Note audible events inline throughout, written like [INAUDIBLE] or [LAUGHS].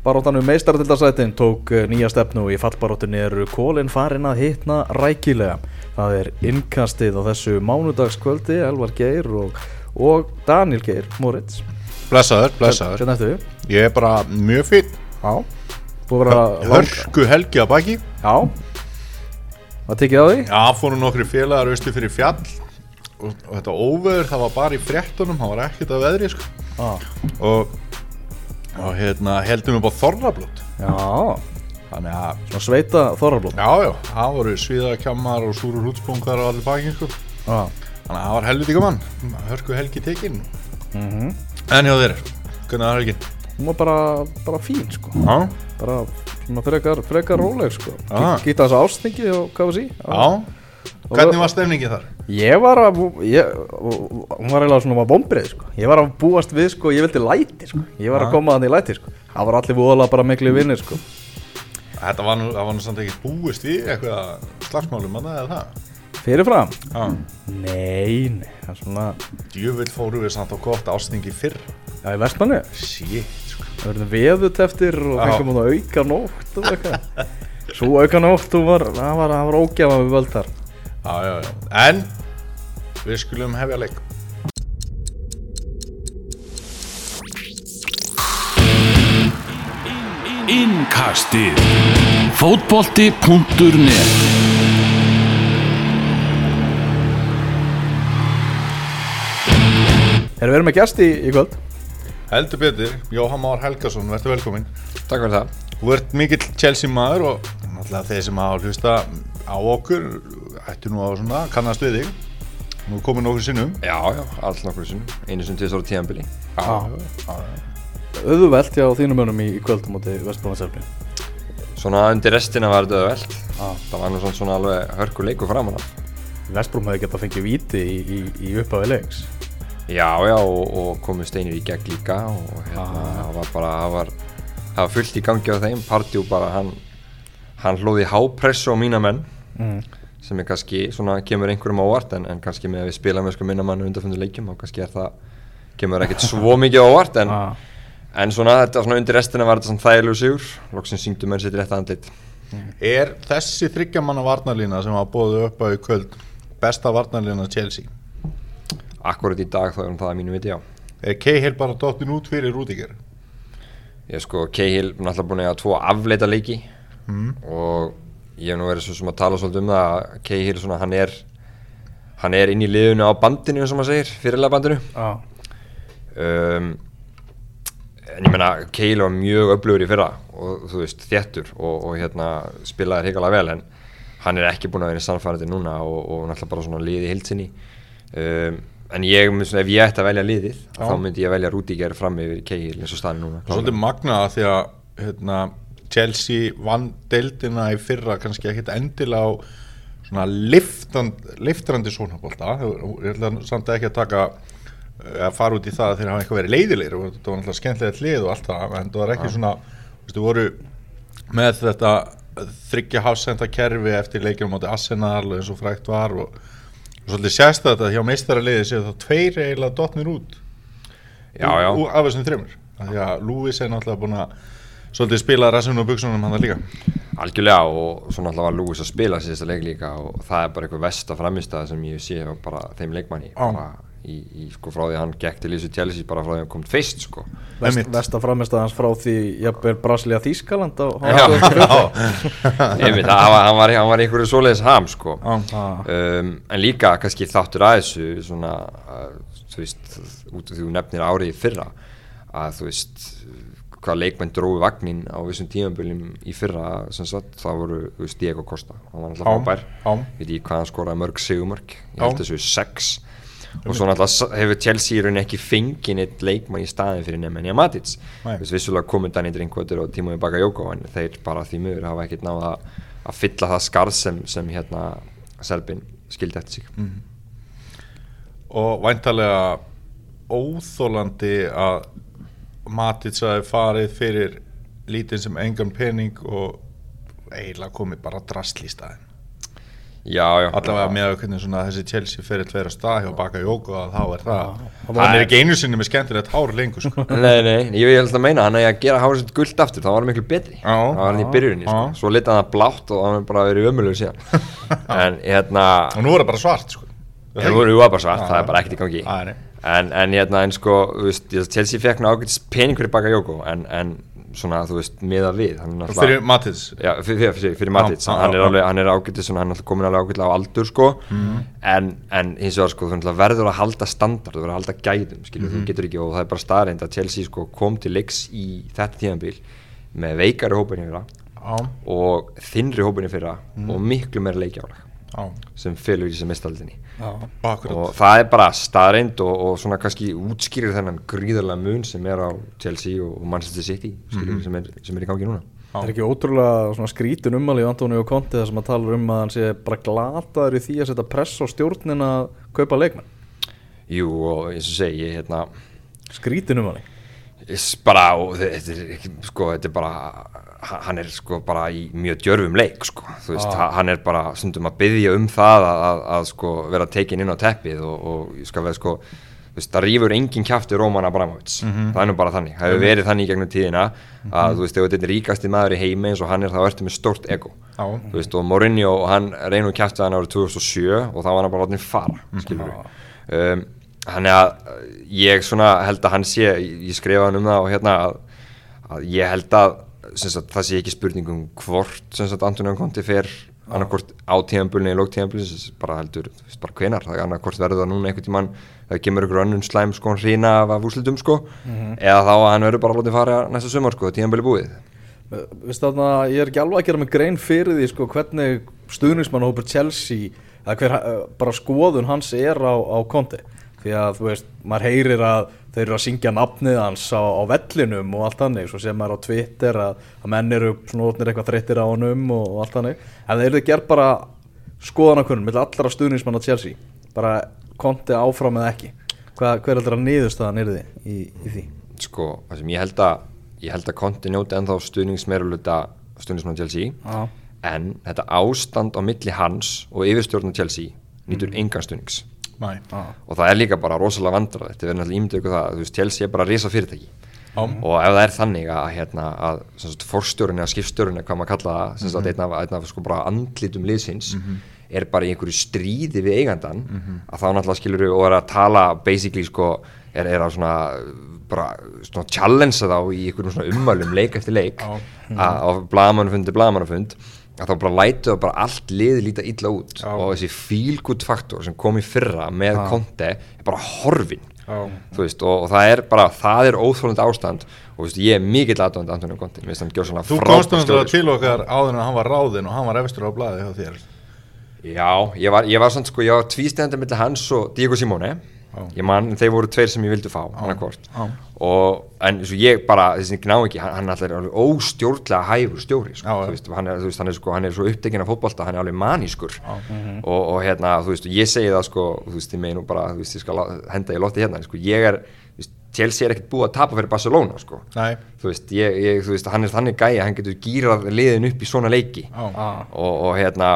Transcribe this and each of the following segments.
Baróttanum meistartildarsætin tók eh, nýja stefnu í fallbaróttunni eru kólinn farin að hitna rækilega. Það er innkastið á þessu mánudagskvöldi, Elvar Geir og, og Daniel Geir Moritz. Blessaður, blessaður Hvernig ertu? Ég er bara mjög fýtt Já. Búið að vera. Hörku helgi að baki Já. Það tekið á því? Já, fóru nokkri félagar austu fyrir fjall og, og þetta óveður, það var bara í fréttunum það var ekkert að veðri sko. Já. og, og hérna heldum við bara þorrablót Já. þannig að, Svona sveita þorrablóð. já, já, það voru sviðakjammar og súrur hútspunkar og allir baki sko. Já. þannig að það var helviti gaman hörku helgi tekinn Mm en hjá þér, hvernig var helgin? Hún var bara, bara fín, sko. Já, Bara svona frekar, frekar róleg, sko. Já. Gýta þess ástingi og hvað var sí? já Hvernig var stefningin þar? Ég var að, ég, hún var eiginlega svona bombrið, sko. Ég var að búast við, sko, ég vildi læti, sko. Ég var að koma þannig í læti, sko. Það var allir voðalega bara miklu vinnir, sko. Þetta var nú, það var nú samt ekki búist við eitthvað slagsmálum að það eða það Fyrirfram? Já, Nei, nei, það er svona, djöfull fóru við samt á gott ástingi fyrr já, í vestmanni. Shit, sko Það verður veðut eftir og fengum hún að auka nótt og eitthvað. Svo auka nótt, hún var, það var, það var ógjafa við völd þar. Já, já, já. En við skulum hefja leik. Innkastið. Fótbolti.net Erum við erum með gæst í, í kvöld? Heldur betur, Jóhann Már Helgason, verður velkominn. Takk fyrir það. Þú ert mikill Chelsea maður og náttúrulega þeir sem hafa hlusta á okkur ættu nú að svona kannast við þig. Nú er komin okkur sinnum. Já, já, alls nokkur sinni Einu sem til þess að tíðanbili Öðuvelt hjá þínum önum í, í kvöld múti Vestbróðanselfni. Svona undir restina var þetta öðveld Já. Það var nú svona, svona alveg hörku leikur framan af. Vestbróm hefði gett að fengið víti í, í, í upphafi leiks. Já, já, og, og komu steinir í gegn líka og hérna, það var bara það var, það var fullt í gangi á þeim. Partjú bara, hann hann hlóði hápressu á mína menn. Mm. Sem er kannski, svona, kemur einhverjum á óvart en, en kannski með að við spila með sko minna mann undarfundu leikjum og kannski er það kemur ekkert svo mikið á óvart en, Ah. en svona, þetta svona undir restina var þetta svona þægilegu sigur loksins syngdu menn sér rétt andlit Er þessi þryggjamanna varnarlína sem hafa bóðið upp á í kvöld besta varnarlína Chelsea? Akkurat í dag þá er það að mínu viti, já. Er Cahill bara dottin út fyrir Rúdiger? Ég sko, Cahill er náttúrulega búin að eiga tvo afleita leiki Mm. og ég hef nú verið svo sem að tala svolítið um það að Cahill svona, hann er hann er inn í liðinu á bandinu og maður segir, fyrirlega bandinu. Já. um, en ég meina Cahill var mjög öflugur í fyrra og þú veist, þéttur og, og hérna spilaði hrikalega vel en hann er ekki búin að vera í sannfærandi núna og, og náttúrulega bara svona liði hildsinni um, en ég, svona, ef ég ætti að velja liðið þá myndi ég velja Rudiger fram yfir Cahill eins og staðin núna. Svolítið magnaða því að hérna, Chelsea vann deildina í fyrra kannski ekkit endilega á svona liftrandi sónabólta ég ætla samt ekki að taka eh, að fara út í það að þeir hafa eitthvað verið leiðilegir og þetta var náttúrulega skemmtilegt lið og allt það en það var ekki svona, veistu, voru með þetta þryggja hafsenda kerfi eftir leikjum átti Arsenal og eins og frækt var og, og svolítið sést þetta hjá meistaraliði séu þá tveir eiginlega dotnir út Já, já. Af þessum þreymur því að Lewis er náttúrulega búin að svolítið spila rassunum og buksunum hann það líka? Algjörlega og svo náttúrulega var Lewis að spila síðasta leik líka og það er bara eitthvað vest að framistæða sem ég sé bara þeim leikmanni. Bara í, í sko frá því að hann gekk til Lísu Chelsea bara frá því að hann kom fyrst sko. Vest, Einmitt. Vesta framistæðans frá því jafnvel Brasilia Þískaland á Já, [LAUGHS] já. Einmitt, hann var, hann var, hann var einhverju svoleiðis ham sko. Um, en líka kannski þáttur að þessu svona, uh, þú veist út af því þú nefnir árið í fyrra að þú veist hvað leikmenn dróðu vagnin á þessum tímaböljum í fyrra sagt, það voru Diego Costa, hann var alltaf frábær. veit ég hvað hann skoraði mörg sigumörg ég held þessu sex. Og svo náttúrulega hefur Chelsea í rauninni ekki fengið neitt leikmann í staðin fyrir Nemanja Matic. Vissulega komið Danny Drinkwater og Timo Bakayoko en þeir bara því miður hafa ekkert náða að fylla það skarð sem, sem hérna Serbin skildi eftir sig. Mm. og væntalega óþólandi að Matic hafi farið fyrir lítinn sem engan pening og eiginlega komið bara drastl í staðin Já, já. Allavega með að hvernig svona þessi Chelsea fyrir tveira stað hjá Baka Jóko að þá er það það hann er ekki einu sinni með skemmtilegt hár lengur sko. [LAUGHS] Nei, nei, ég vil held að meina hann er að gera hárið sitt gullt aftur, það var miklu betri. Já, það var hann í já, byrjuninni, sko. svo litað hann blátt og hann er bara verið ömulegu síðan. [LAUGHS] En hérna og nú er það bara svart sko. nú erum við bara svart, það er bara ekkert í gangi. En, en hérna, en sko, veist, Chelsea fekk ná ágætis pening fyrir baka Jóko en, en svona, þú veist, miða við náttúrulega- fyrir Mattis Já, fyrir, fyrir, fyrir, já, hann hann er ágætið svona, hann er komin alveg ágætið á aldur sko Mhm. en, en hins vegar sko, þú verður að halda standard, þú verður að halda gæðum skilur, Mhm. þú getur ekki og það er bara staðreind að Chelsea sko kom til leiks í þetta tíðanbíl með veikari hópinni fyrra já, og þinnri hópinni fyrra Mhm. og miklu meira leikjálag já, sem fylgur í þessi mistaldinni og það er bara staðreind og, og svona kannski útskýrir þennan gríðarlega mun sem er á Chelsea og Manchester City skilur, Mhm. sem, er, sem er í gangi núna. Það er ekki ótrúlega svona skrítin ummali í Antonio Conte þar sem að tala um að hann sé bara glataður í því að setja press á stjórnin að kaupa leikmenn. Jú og eins og segi ég hérna skrítin ummali Is bara, þetta er sko, þetta er bara, hann er sko bara í mjög djörfum leik, sko, þú veist, ha- hann er bara stundum að byggja um það að, að, að sko vera tekin inn á teppið og, og ég skal veið sko, þú veist, það rýfur engin kjafti Róman Abramovic, það er nú bara þannig, það hefur verið þannig í gegnum tíðina að, þú veist, ef þetta er ríkasti maður í heimi eins og hann er, þá ertu með stórt ego, Já. þú veist, og Mourinho, hann reynum kjafti hann árið 2007 og þá var hann bara látið fara, skilur við. Um, Þannig að uh, ég svona held að hann sé, ég ég skrifa hann um það og hérna að, að ég held að sagt, það sé ekki spurning um hvort Antonio Conti fer annarkvort á tíðanbulni í lóktíðanbulni bara heldur, bara hvenar það er annarkvort verður það núna einhvern tímann það kemur ykkur önnum slæm sko hrína af, úslitum sko eða þá að hann verður bara látið fara næsta sumar sko, tíðanbuli búið. Vist þarna, ég er ekki alveg að gera mig grein fyrir því sko hvernig stuðningsmannahópur Chelsea eða hver uh, bara skoðun hans er á, á Conte. Því að þú veist, maður heyrir að þeir eru að syngja nafnið hans á, á vellinum og allt þannig, svo sem maður á Twitter að, að menn eru svona ótnir eitthvað þreyttir á honum og, allt þannig en þeir eru gerð bara skoðanakunnum með allra stuðningsmanna Chelsea bara Conte áfram eða ekki Hvað, hver heldur að niðurstaðan er þið í, í því? sko, það sem ég held að ég held að Conti njóti ennþá stuðningsmeiruluta stuðningsmann Chelsea Já. en þetta ástand á milli hans og yfirstjórn Chelsea nýtur engan stuðnings Næ. og það er líka bara rosalega vandrað þetta verður náttúrulega ímyndið ykkur það, þú veist, Chelsea er bara risa fyrirtæki Já. og ef það er þannig að, hérna, að sem sagt, forstjórun eða skipstjórun eða hvað maður kalla það, sem sagt, einn af, einn af sko bara andlitum liðsins er bara í einhverju stríði við eigandan að þá náttúrulega skilur við og er að tala basically sko, er, er að svona bara svona challenge þá í einhverjum svona ummælum leik eftir leik. Að á blagamanufund blagamannufund að þá bara lætu það bara allt liði líta illa út. Já. og þessi feel good faktor sem kom í fyrra með Conte er bara horfin veist, og, og það er bara, það er óþólandi ástand. Og veist, ég er mikill aðdóðandi Antonio Conte, mér finnst hann gjör svona Þú komst náttúrulega til okkar áður en hann var ráðinn og hann var efstur á blaði hjá þér. Já, ég var, ég var svona sko, ég var tvístendandi millir hans og Diego Simone. Ég man, þeir voru tveir sem ég vildi fá og en svo ég bara, þessi gná ekki, hann, hann alltaf er alveg óstjórnlega hæfur stjóri sko, þú veist, hann er, þú veist, hann er sko, hann er svo upptekinn af fótbolta, hann er alveg manískur. Og, og hérna, þú veist, ég segi það sko, þú veist, ég meinu bara, þú veist, ég skal henda í lotti hérna, sko, ég er Chelsea er ekkert búið að tapa fyrir Barcelona, sko. Þú veist, ég, ég, þú veist, hann er þannig gæja hann getur gýrað liðin upp í svona leiki. Já. og, og hérna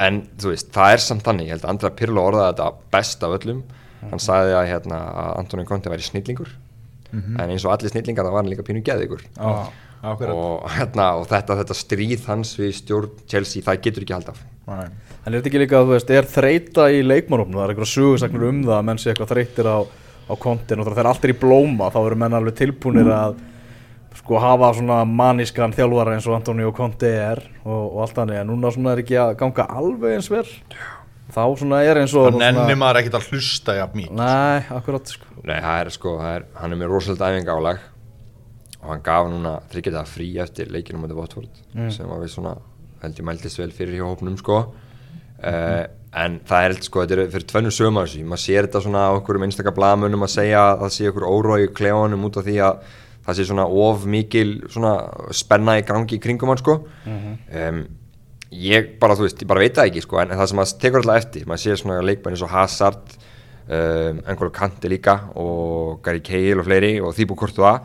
en þú veist, það er samt þannig ég held að Andra Pirlo orðaði þetta best af öllum hann sagði að, hérna, að Antonio Conte væri snillingur en eins og allir snillingar það var hann líka pínu geðigur akkurat. Og, hérna, og þetta, þetta stríð hans við stjórn Chelsea, það getur ekki haldið af Næ. En er þetta ekki líka að þú veist, er þreita í leikmannhópnum, það er eitthvað sögursagnir um það að menn sé eitthvað þreytir á, á kontin og allt er í blóma þá eru menn alveg tilbúnir að sko hafa svona manískan þjálfara eins og Antonio Conte er og, og allt þannig, en núna svona er ekki að ganga alveg eins vel þá svona er eins og Það nennir maður ekkert að hlusta jafn mít Nei, akkurat sko. Nei, það er sko, það er, hann er með rosalega æfing álag og hann gaf núna þryggjata frí eftir leikinum á þetta Watford sem var við svona, held ég mæltist vel fyrir hjá hópnum sko. Uh, en það er sko, þetta er fyrir tvennu sögum af þessu, maður sér þetta svona á okkur um einstakar blamunum að segja að það sé okkur órói í klefanum út af því að það sé svona of mikil svona spenna í gangi í kringum hann sko. Um, ég bara, þú veist, ég bara veit það ekki sko, en það sem maður tekur alltaf eftir, maður sér svona leikmenn eins og Hazard um, Engolo Kante líka og Gary Cahill og fleiri og Thibaut Courtois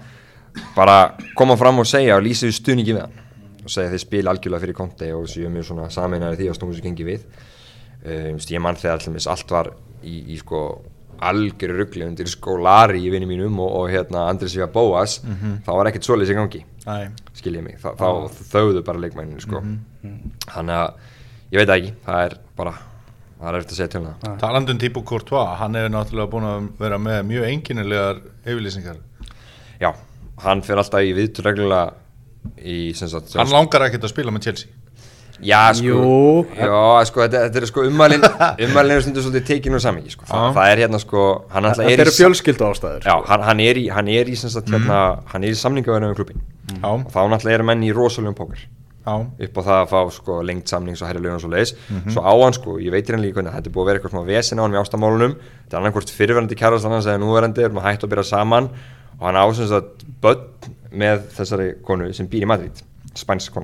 bara koma fram og segja og lýsa því stuðningi við hann og segja þeir spila algjörlega fyrir Conte og séu mjög svona saminæri því að snúið sér gengi við. Um, ég mann þegar allmis allt var í, í sko algjöru ruggli undir skólari í vinni mínum og, og hérna Andris Víða Bóas þá var ekkert svoleiðis í gangi. Skiljið mig, Þa, þá þauðu bara leikmæninu sko. Þannig að ég veit ekki, það er bara það er eftir að segja til um það. Talandum típu Courtois, hann hefur náttúrulega búin að vera með mjög einkennilegar yfirlýsingar. já, hann fer alltaf í viðtur reglulega í sem sagt Hann langar ekkert að spila með Chelsea. Já, sko, Jú. já, sko þetta, þetta er sko ummælin [LAUGHS] ummælin eru stundu svolítið tekinu saman sko. Þa, það er hérna sko hann alltaf Þetta er eru í fjölskyldu ástæður já, hann, hann er í, hann er í sem sagt hérna, hann er í samningaverðinu með klubin Já, og þá náttúrulega eru menn í rosalegum póker. Já, upp á það að fá sko lengt samnings og herri lögum og svo leiðis svo á hann sko, ég veit hérna líka hvernig þetta er búið að vera eitthvað smá vesen á hann með ástamálunum. Þetta er annarkvort fyrirverandi kærast annars eða núverandi erum að hætta að byrja saman. Og hann ásins að börn með þessari konu sem býr í Madrid spænsk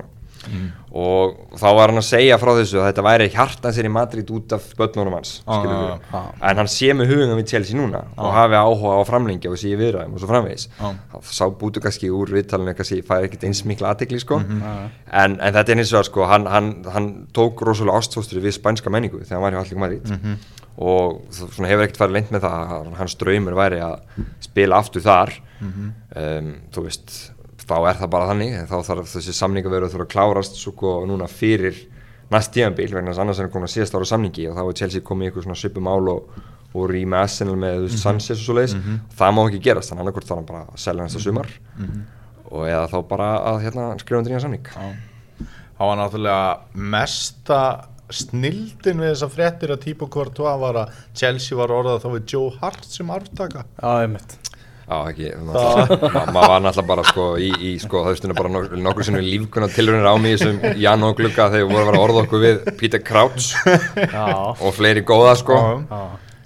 kona og þá var hann að segja frá þessu að þetta væri hjartan sér í Madrid út af börnunum hans skilurðu. já, já. en hann sé með hugum við Chelsea núna og hafi áhuga á framlengja og sé viðræðum og svo framvegis Já. þá sá bútu kannski úr viðtalinu kannski fær ekkert eins mikla aðtekli sko. Mhm. en, en þetta er hins vegar sko, hann, hann, hann tók rosalega ástfóstri við spænska menningu þegar hann var hjá Alling Madrid Mhm. og það hefur ekkert farið leint með það að hans draumur væri að spila aftur þar Mhm. um, þú veist þá er það bara þannig en þá þarf þessi samninga verið að þurfa að klárast sko núna fyrir næst tíðanbíl vegna þess að annars er hann komin að síðast ára samningi og þá er Chelsea komið í eitthvað svona svipu mál og og voru í með Arsenal með þú veist, Sanchez og svo leiðis það má ekki gerast, þannig annarkvort þarf hann bara að selja næsta sumar. Og eða þá bara að hérna, skrifa undir nýja samning. Það var náttúrulega mesta snildin við þessa fréttir að típu Courtois var að Chelsea var orðað þá við Joe Hart sem arftaka. Já, einmitt Já, ekki, maður ma var náttúrulega bara sko í, í sko, það veistunum bara nok nokkur sinnum lífkunna tilrunir á mig í þessum janúar glugga þegar voru að vera að orða okkur við Peter Crouch Já, og fleiri góða sko. Já, já.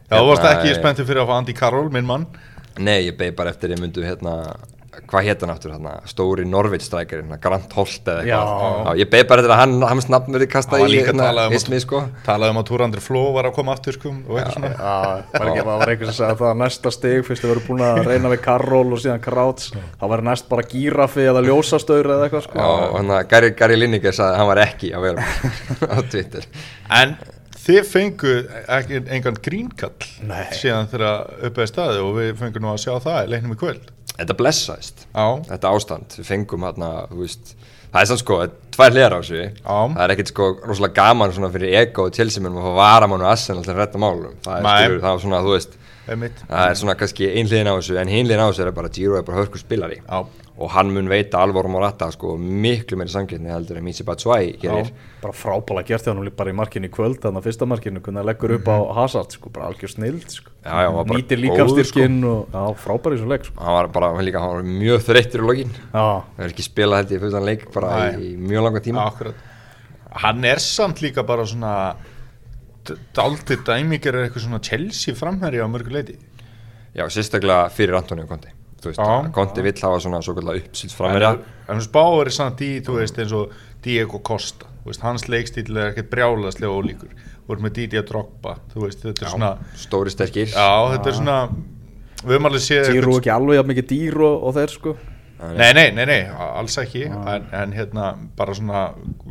Já, þú varst Hérna, ekki eh, spenntið fyrir að fá Andy Carroll, minn mann. Nei, ég beði bara eftir ég myndu hérna hvað hétt hann aftur, hérna, stóri Norvits strækir, hérna, Grant Holt eða Já. eitthvað ég beði bara eftir að hann, hans nafn verið kastað í hérna, um, ismi sko talað um að Túrandri Fló var að koma aftur, sko, og eitthvað svona. Já, var ekki, það var einhvers að segja að það var næsta stig fyrst þið voru búin að reyna við Karol og síðan Krauts það var næst bara gírafi eða ljósastaur eða eitthvað sko. og hann að Gary, Gary Lineker sagði að hann var ekki á vel [LAUGHS] á Twitter En þið fengu ekki engan grínkall Nei. síðan þegar uppeði staði og við fengum nú að sjá það í leiknum í kvöld. Þetta blessaðist, þetta ástand. Við fengum hérna, það er sann sko, tvær hliðar á sig það er ekkert sko rosalega gaman fyrir ego og tilsýminn að fá varamann og Arsenal til að redda málum. Það er, skilur, það er svona, þú veist. Það er svona kannski ein hliðin á þessu en hinn hliðin á þessu er bara Giro er bara hörku spilari. Já. og hann mun veita alvor Morata sko miklu meiri samgjöndni heldur en Batshuayi gerir. Bara frábæla gert hjá hann bara í markinu í kvöld þannig að fyrsta markinu það leggur upp á Hazard sko, bara algjör snild sko. Nýtir góður, líkafstyrkin og já, frábæri svo leik sko. hann var bara, hann líka, hann var mjög þreyttur í lokin. Hann hefur ekki spilað held ég fullan leik bara í, í mjög langa tíma. Akkurat. Hann er samt líka bara svona daldið dæmiger er eitthvað svona Chelsea framherri á mörgu leiti. Já, sérstaklega fyrir Antonio Conti Þú veist, Já, Conti vill hafa svona svo kallar uppsýtt En hann spáður er samt í, þú veist, eins og Diego Costa. Þú veist, hans leikstíl er ekkert brjálaslega ólíkur. Veist með Didier Drogba, þú veist, þetta er svona, Stóri sterkir. Já, þetta er svona, við höfum alveg séð eitthvað- ekki alveg jafn mikið dýr og, og þeir sko. Nei, nei, nei, nei, alls ekki. En, en hérna bara svona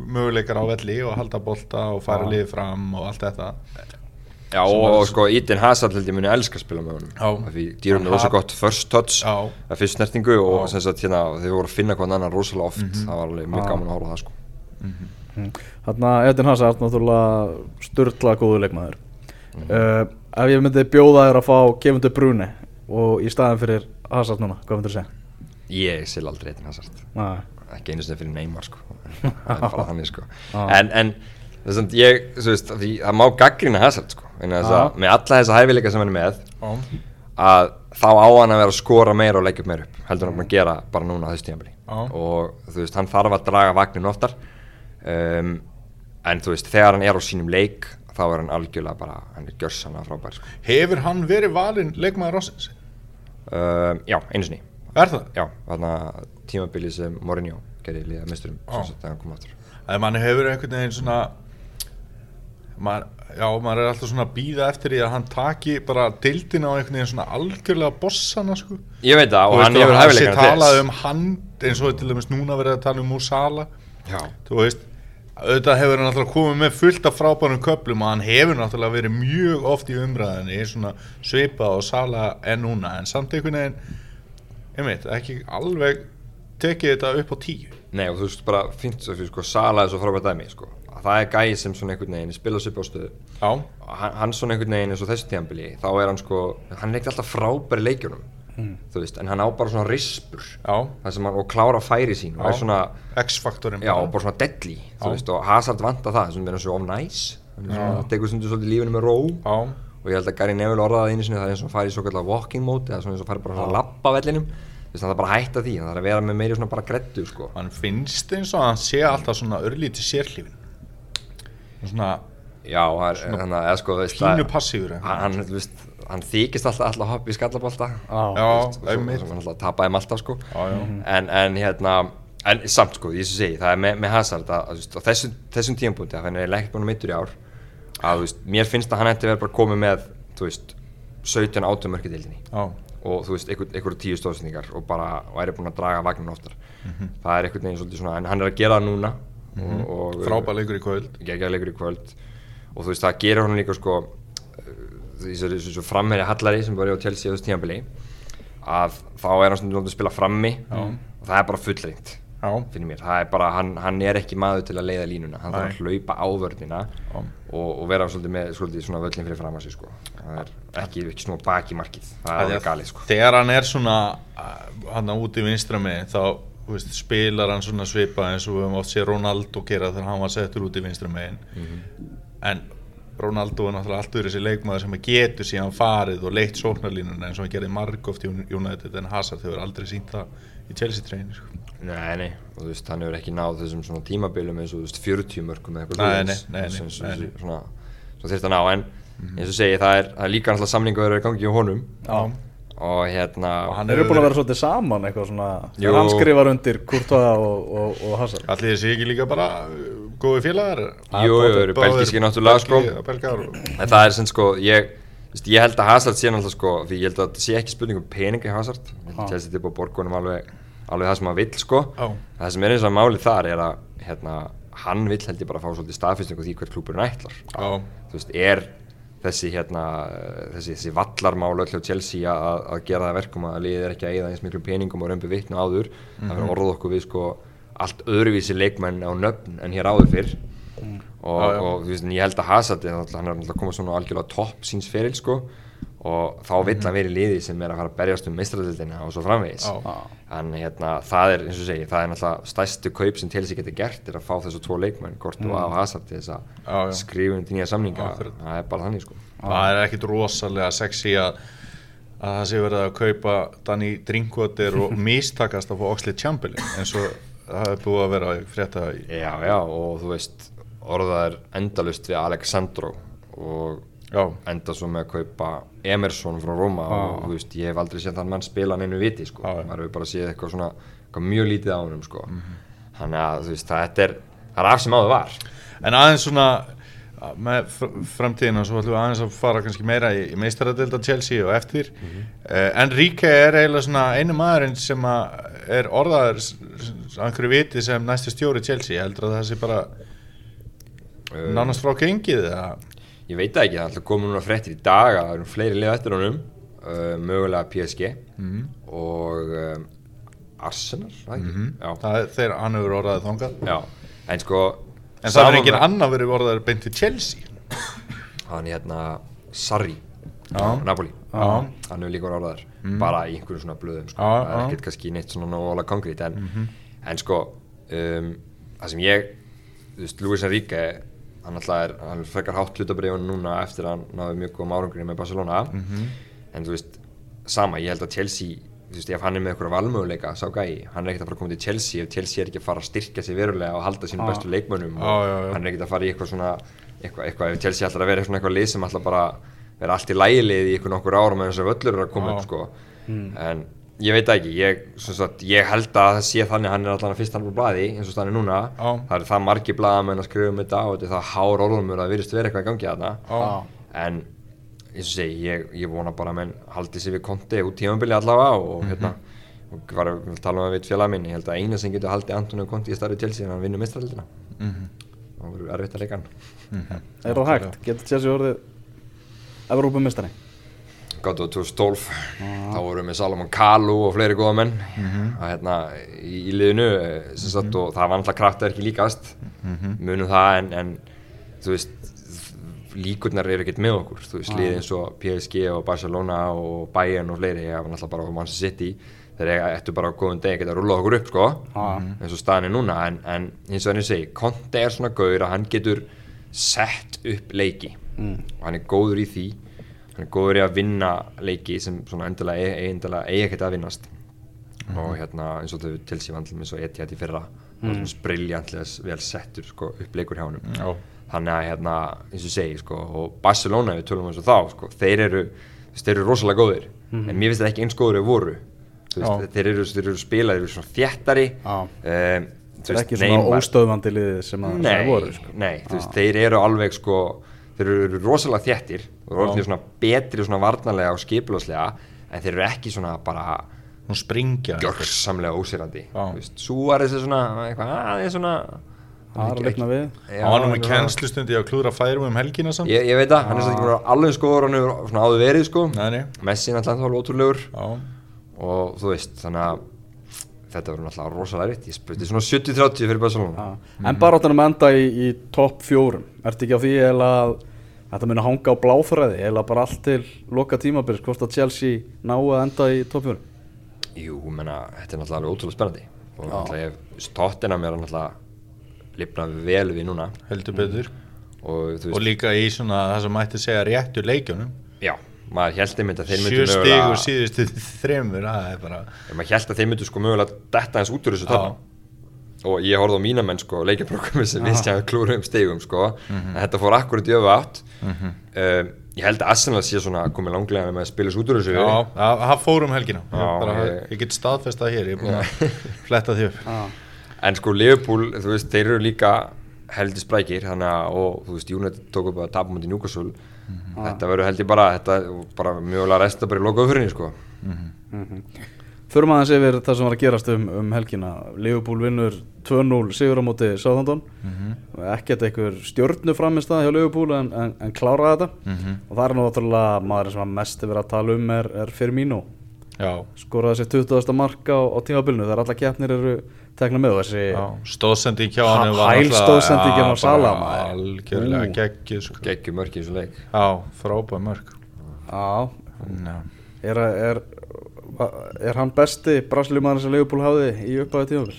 möguleikar á velli og halda bolta og fara liðið fram og allt þetta. Já, og, og sko Eden Hazard held ég muni elska að spila með honum. Því dýrum er Hann rosa hat- gott first touch Já. að fyrst snertingu og sem sagt hérna þeir voru að finna hvern annan rosalega oft. Mhm. það var alveg mjög gaman að horfa á það sko. Þarna Edin Hazard náttúrulega störtla góðu leikmaður. Mhm. uh, Ef ég myndi bjóða þér að fá Kevin De Bruyne og í staðin fyrir Hazard núna, hvað myndir þú segja? Ég sil aldrei Eden Hazard. Nei. Ekki einu sinni fyrir Neymar sko. [LAUGHS] Sko. En, en þess að ég, veist, því, það má gaggrina Hazard sko. Með alla þessa hæfileika sem hann er með að þá á hann að vera að skora meira og leggja upp meira upp heldur hann að gera bara núna á þessu tímabili. Já. og þú veist, hann þarf að draga vagnin oftar. Um, en þú veist, þegar hann er á sínum leik þá er hann algjörlega bara, hann er gjörsanlega frábær sko. Hefur hann verið valinn leikmaður ásins? um, já, einu sinni Er það? já, þarna tímabili sem Mourinho gerði liða misturum sem hann kom aftur. Að mann hefur einhvern veginn svona maður, Já, maður er alltaf svona að býða eftir því að hann taki bara dildina á einhvern veginn svona algjörlega bossana sko. Ég veit það Þú og hann veist, hefur hæfileikana sé talað um hann eins og til dæmis núna verið að tala um Musala. Já, þú veist auðvitað hefur hann náttúrulega komið með fullt af frábærum köplum og hann hefur náttúrulega verið mjög oft í umræðinni svona svipað og sala en núna en samt einhvern veginn einmitt, ekki alveg tekið þetta upp á tíu. Nei og þú veist bara fínt svo fyrir sko Sala er svo frábært dæmi sko. Að það er gæði sem svona einhvern veginn spila sér og hann, hann svona einhvern veginn eins og þessu tíðanbili þá er hann sko, hann er ekkert alltaf frábæri leikjunum þú veist, en hann á bara svona rispur. Já, það sem hann, og klára færi sín og er svona, X-faktorinn já, og bara svona deadly veist, og Hazard vanta það sem er og of nice. Hann svona, tekur svolítið lífinu með ró. Já, og ég held að Gary Neville orðaði einu sinni það er eins og að fara í svo kallar walking mode eða svona eins og fara bara svona að lappa vellinum. Þú veist, það er bara að hætta því, það er að vera með meiri svona bara grettu sko. Hann finnst eins og hann sé alltaf svona örlítið sérhlífin Svona já, er, þannig að, eða sko, veist pínu það- passífur hann, veist, hann þykist alltaf alltaf að hoppa í skallabólta Já, Já, og einmitt. svo hann alltaf tapaði þeim alltaf sko. Já, já. en, en hérna en samt sko, ég sem segi, það er með, með Hazard að, að, á þessum, þessum tímpúti að hann er ekkert búin að meittur í ár að veist, mér finnst að hann ætti vera bara komið með veist, 17 átum mörki deildinni. Já, og þú veist, einhver, einhver tíu stóðsendingar og bara væri búin að draga vagnin oftar. Það er einhvern veginn svolítið svona, en hann er að gera það núna og, og frábæð leikur í kvöld. Geggjaðleikur í kvöld. Og þú veist það gerir honum líka sko þessu, þessu framherja Hallari sem var á Chelsea á þessu tímabili að þá er hann stundum að spila frammi. Og það er bara mér, það er bara, hann, hann er ekki maður til að leiða línuna, hann þarf að hlaupa ávörnina Já. og, og vera svolítið með svolítið svona völlin fyrir fram að sig sko. Það er ekki, ekki snúa baki markið. Það er alveg galið sko. Þegar hann er svona hann úti vinstra með þá veist, spilar hann svona svipa eins og við höfum oft séð Ronaldo gera þegar hann var settur út í vinstra megin. En Ronaldo er náttúrulega allt öðru þessi leikmaður sem getur síðan farið og leitt sóknarlínuna eins og hann gerði margóft í United en Hazard hefur aldrei sínt það í Chelsea treyin sko. Nei, nei, og þú veist, hann hefur ekki náð þessum svona tímabilum eins og þú veist 40 mörgum eða eitthvað Nei, nei, nei, eins- nei, nei, svona, svo þurft að ná, en eins og segi, það er, það er líka náttúrulega samlingu að vera í gangi hjá honum. Já. og hérna Og hann Þeir eru búin að vera svolítið saman eitthvað svona Jú. Hann skrifar undir Courtois og, og, og Hazard. Allir þessi ekki líka bara uh, góði félagar? Jú, jú, eru belgískir náttúrulega, sko. En það er sem sko, ég ég held að Hazard sé náttúrulega sko, því ég held að það sé ekki spurning um peninga í Hazard. Ég held að Chelsea til búið að borga honum alveg alveg það sem hann vill sko. Já. það sem er eins og málið þar er að hérna, hann vill held ég bara fá svolítið staðfyrsting á því hvert klúburinn ætlar. Já, þú veist, er þessi hérna, þessi, þessi vallarmál öll hjá Chelsea að, að gera það að verkum að liðið er ekki að eyða eins miklu peningum og römbu vitna áður? Það verður orð okkur við sko allt öðruvísi leikmenn á nöfn en hér áður fyrr. Og, Já, já. og þú veist, en ég held að Hazard hann er náttúrulega að koma svona á algjörlega topp síns feril sko og þá vill hann vera í liði sem er að fara að berjast um meistradeildina og svo framvegis. Já. en hérna, það er, eins og segi, það er náttúrulega stærstu kaup sem Chelsea getur gert er að fá þessu tvo leikmenn, Kortu og Hazard til þess að já. skrifa um nýja samninga. Akkurat. það er bara þannig sko. Það er ekkit rosalega sexy að að það sé verið að kaupa Danny Drinkwater og [LAUGHS] mistakast að fá Oxlade Chamberlain eins og það er búið að vera að frétta í Já, já, og þú veist orðað er endalust við Alexandro og Já, enda svo með að kaupa Emerson frá Roma og þú veist, ég hef aldrei séð þann mann spila neinu viti, sko, Já, já. maður hefur bara séð eitthvað svona, eitthvað mjög lítið á honum, sko. Þannig að, þú veist, það þetta er er af sem áður var. En aðeins svona með fr- framtíðina svo ætlum við aðeins að fara kannski meira í, í meistaradelda Chelsea og eftir. Mm Mhm. Enrique er eiginlega svona einu maðurinn sem er orðaður einhverju viti sem næsti stjóri Chelsea. Heldur að það sé bara Uh, nánast frá gengið eða Ég veit ekki, það er komið núna fréttir í dag að það eru fleiri lið eftir honum uh, mögulega PSG Mhm. og um, Arsenal, ekki? Já, það er þegar hann hefur orðaðið þangað. Já, en sko En það er annar verið orðaður beint til Chelsea. Hann er hérna Sarri á Napoli. Já. hann hefur líka verið orðaður bara í einhverjum svona blöðum sko. Já, það er ekkert kannski neitt svona nógulega konkrét en, en sko um, það sem ég þú veist, Luis Enrique hann alltaf er, hann er frekar hátt hlutabriðun núna eftir að hann náði mjög góðum árangurinn með Barcelona. En þú veist, sama, ég held að Chelsea þú veist, ef hann er með eitthvað valmöguleika sá gæi, hann er ekkert að fara að koma til Chelsea ef Chelsea er ekki að fara að styrkja sig verulega og halda sínum bestu leikmönnum Já, og já, já. hann er ekkert að fara í eitthvað svona eitthvað, eitthvað ef Chelsea ætlar að vera svona eitthvað lið sem ætlar bara vera allt í lægilið í eitthvað nokkur árum en þess að völlur eru að koma Já. upp sko en ég veit það ekki, ég, sem sagt, ég held að það sé þannig að hann er allan að fyrst hann á blaði eins og stanni núna, Já. það er það margi blaðamenn að skrifa um þetta og þetta er það hár orðumur að virðist vera eitthvað í gangi þarna Já. en eins og segi, ég, ég vona bara að menn haldi sér við konti út tímabili allavega og hérna og var að tala um að við félag minn, ég held að eina sem getur haldið Antonio Conti í starfi Chelsea en hann vinnur mistralildina það verður erfitt að leika hann Er það hægt? Getur Chelsea orðið Evrópumistari? Gáttu á 2012, þá vorum við með Salomon Kalu og fleiri góða menn. Að, hérna, í, í liðinu eh, sagt, og það var náttúrulega kraftverki líkast. Munum það en, en veist líkurnar eru ekkert með okkur. Veist, liðið eins og PSG og Barcelona og Bayern og fleiri, ég var náttúrulega bara á Manchester City. Eiga- ættu bara á góðum degi að rúlað okkur upp sko, eins og staðan er núna en, en eins og hann ég segi, Conte er svona gaur að hann getur sett upp leiki. Og hann er góður í því hann er góður í að vinna leiki sem svona endilega eigi ekkert að vinnast. Og hérna eins og þau til síðan eins og Etihad í fyrra mm. briljantlega vel settur sko, upp leikur hjá honum. Já. þannig að hérna eins og segi sko, og Barcelona við tölum eins og þá sko, þeir eru þeir eru rosalega góðir. En mér finnst það ekki eins góður þeir voru. Veist, þeir eru, þeir eru spilað, þeir eru svona þjættari Já. um, Það er ekki svona óstöðvandi liðið sem að það voru sko. nei, veist, þeir eru alveg sko, þeir eru rosalega þjættir og eru orðnir svona betri svona varnarlega og skipulagslega en þeir eru ekki svona bara gjörsamlega ósýrandi. Súaris er svona aðeins svona Það er að leikna við. Já, Hann var nú með kennslustundi að klúðra færum um helgina samt. Ég, ég veit það, hann er svona ekki bara alveg skoður hann hefur svona áður verið sko. Nei, nei. Messi er alveg ótrúlegur. Já, og þú veist, þannig að þetta verður náttúrulega rosalega ritt ég spurði svona 70-30 fyrir Barcelona. En bara áttanum enda í, í topp fjórum. Ertu ekki á því að þetta muni hanga á bláþræði eða bara allt til loka tímabils hvort að Chelsea ná að enda í topp fjórum. Jú, menna, þetta er náttúrulega alveg ótrúlega spennandi. Og náttúrulega ef Tottenham er náttúrulega lifna vel við núna. Heldur betur. Og þú Og veist, líka í svona það sem mætti segja réttu leikjunum. Já, maður held einmitt að þeir myndu Sjö mögulega stigur síðustu [LAUGHS] ef maður held að þeir myndu sko mögulega detta eins út úr þessu Já. Og ég horfði á mína menn sko leikjaprógrami sem við stjæðum klúru um stegum sko. Mhm. en þetta fór akkurat í öfu átt. Um, ég held að Arsenal sé svona komið langlega með að spila þessu út úr þessu Já, það fór um helgina. Ég, Já, bara, ég- ég get staðfest það hér Ég er búin að [LAUGHS] fletta því upp. En sko Liverpool, þú veist, þeir eru líka heldur sprækir, þannig að og þú veist, United tók upp að tapa mútið Newcastle. Þetta verður held ég bara þetta bara mjögulega resta bara í loka öfrinni sko. Förum aðeins yfir það sem var að gerast um, um helgina Liverpool vinnur 2-0 sigur á móti Southampton ekkert einhver stjórnu framist það hjá Liverpool en, en, en kláraði þetta og það er nú náttúrulega maður sem var mest yfir að tala um er, er Firmino Já, skoraði sér 20. marka á, á tímabilinu þegar alla keppnir eru tekna með þessi stóðsending hjá Ha- hann var hæl náttúrulega- stóðsendingin Já, á Salah, bara maður. Algjörlega Ú. geggjuð sko. í þessu leik Já, frábæð mörg Já, Já. er, er, er hann besti brasiliumaður sem Liverpool hafði í uppæðu tímabil?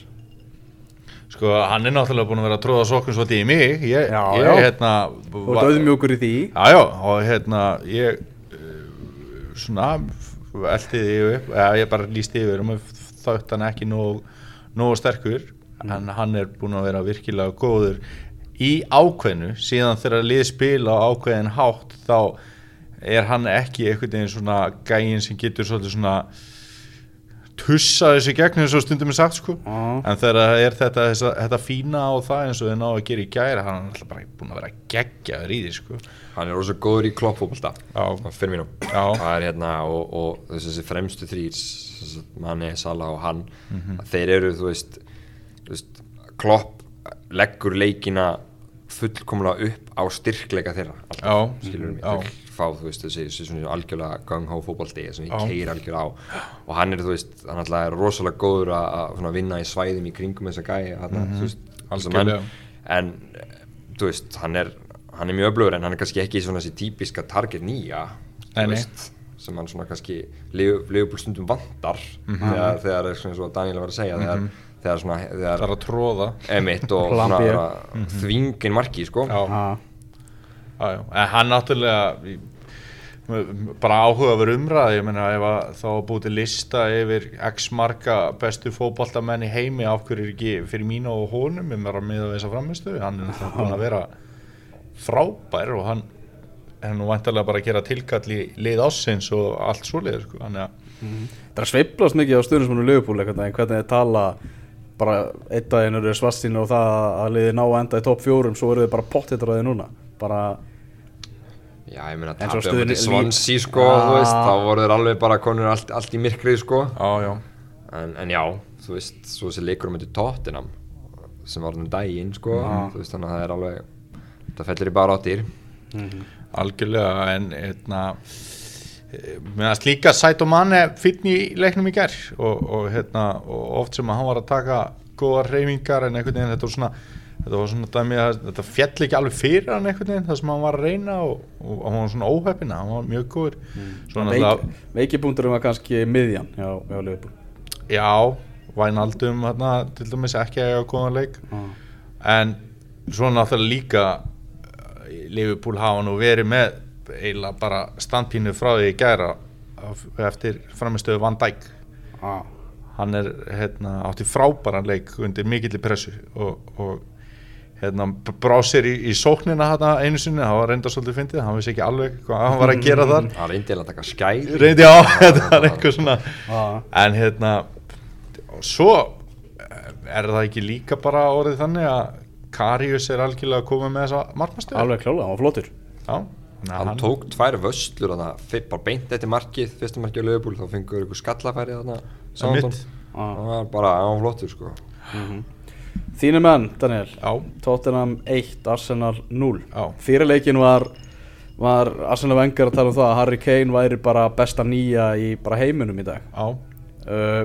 Sko, hann er náttúrulega búin að vera að tróða sokkum svolítið í mig. Ég, Já, ég já. hérna Þú ert auðmjókur í því. Já, já, og hérna ég uh, svona eldi því upp, eða ég bara lísti yfir um að þátt hann ekki nógu, nógu sterkur. En hann er búin að vera virkilega góður í ákveðnu. Síðan þegar lið spila á ákveðin hátt þá er hann ekki einhvern veginn svona gægin sem getur svolítið svona tussa þessi gegn eins og stundum er sagt sko Já. en þegar það er þetta, þessa, þetta fína á það eins og þau ná að gera í gæra hann er alltaf bara búin að vera geggjaður í því sko hann er rosa góður í kloppfókbalta Já. fyrir mínum það er hérna og, og þessi fremstu þrýr manni, Sala og hann Mhm. að þeir eru, þú veist, þú veist klopp leggur leikina fullkomlega upp á styrkleika þeirra alltaf, Já. skilur mig, þeir fá þú veist þessi, þessi svona algjörlega gang-hó fótbolti sem ég keir algjörlega á og hann er þú veist, hann alltaf er rosalega góður að, vinna í svæðum í kringum þessa gæi þarna, þú veist, þessa menn. Mhm. Algjörlega. en eh, þú veist, hann er hann er mjög öflugur en hann er kannski ekki svona þessi típiska target nýja þú veist, sem hann svona kannski Leopold stundum vantar Mhm. þegar, þegar er svona og Daniel var að segja þegar, þegar svona það þegar er að tróða emitt og svona B. vera þvingin marki sko. Já, Já, já, en hann náttúrulega bara áhuga verið umræð ég meina ef að þá til lista yfir x marga bestu fótballtamenn í heimi af hverju er ekki fyrir mínu og honum ég meira með að þessa framistu hann er náttúrulega búin að vera frábær og hann er nú vantarlega bara að gera tilkall í lið ássins og allt svoleiður sko. þannig að það er að sveiflast mikið á Liverpool einhvern veginn, hvernig þeir tala bara einn daginn eru svastinu og það að liði ná enda í topp fjórum svo eru þið bara pottitræði núna. Bara, já ég meina tapja á múti Swansea sko Já. þú veist, þá voru þeir alveg bara konur allt, allt í myrkrið sko. Já, já, en, en já, þú veist, svo þessi leikur um þetta Tottenham sem var um daginn sko, þú veist þannig að það er alveg það fellir í bara áttir. Algjörlega en eitna, meðan slíka Saito Mane finn í leiknum í ger og, og, hérna, og oft sem að hann var að taka góða reyfingar en einhvern veginn þetta var svona þetta var svona þetta fjall ekki alveg fyrir hann einhvern veginn það sem hann var að reyna og, og hann var svona óheppina, hann var mjög góður. Svona alltaf, veikibúndurum var kannski miðjan hjá, hjá Liverpool. Já Vænaldum hérna, til dæmis ekki að góðan leik. Ah. en svo náttúrulega líka eh, Liverpool hafa nú verið með eiginlega bara standpínu frá því í gæra eftir framistöðu Van Dijk. Ah. hann er hérna, átti frábæran leik undir mikilli pressu og, og hérna, b- brá sér í, í sóknina hérna einu sinni, það var reynda svolítið fyndið. Hann vissi ekki alveg hvað hann var að gera þar. [LAUGHS] Það reyndi að taka skæð reyndi á, [LAUGHS] þetta var eitthvað svona Ah. en hérna og svo er það ekki líka bara orðið þannig að Karius er algjörlega að koma með þessa markmastöðu alveg klálega, hann var flottur. Já, na, hann tók tvær vöslur þannig að bara beint eftir markið fyrsta markið á Liverpool þá fengur ykkur skallafæri þarna Southampton. mitt. Ah. hann var bara, hann var flottur sko Þínu menn, Daniel Já, Tottenham 1, Arsenal 0 Já. Fyrir leikin var, var Arsenal Wenger að tala um það að Harry Kane væri bara besta nýja í bara heiminum í dag já, uh,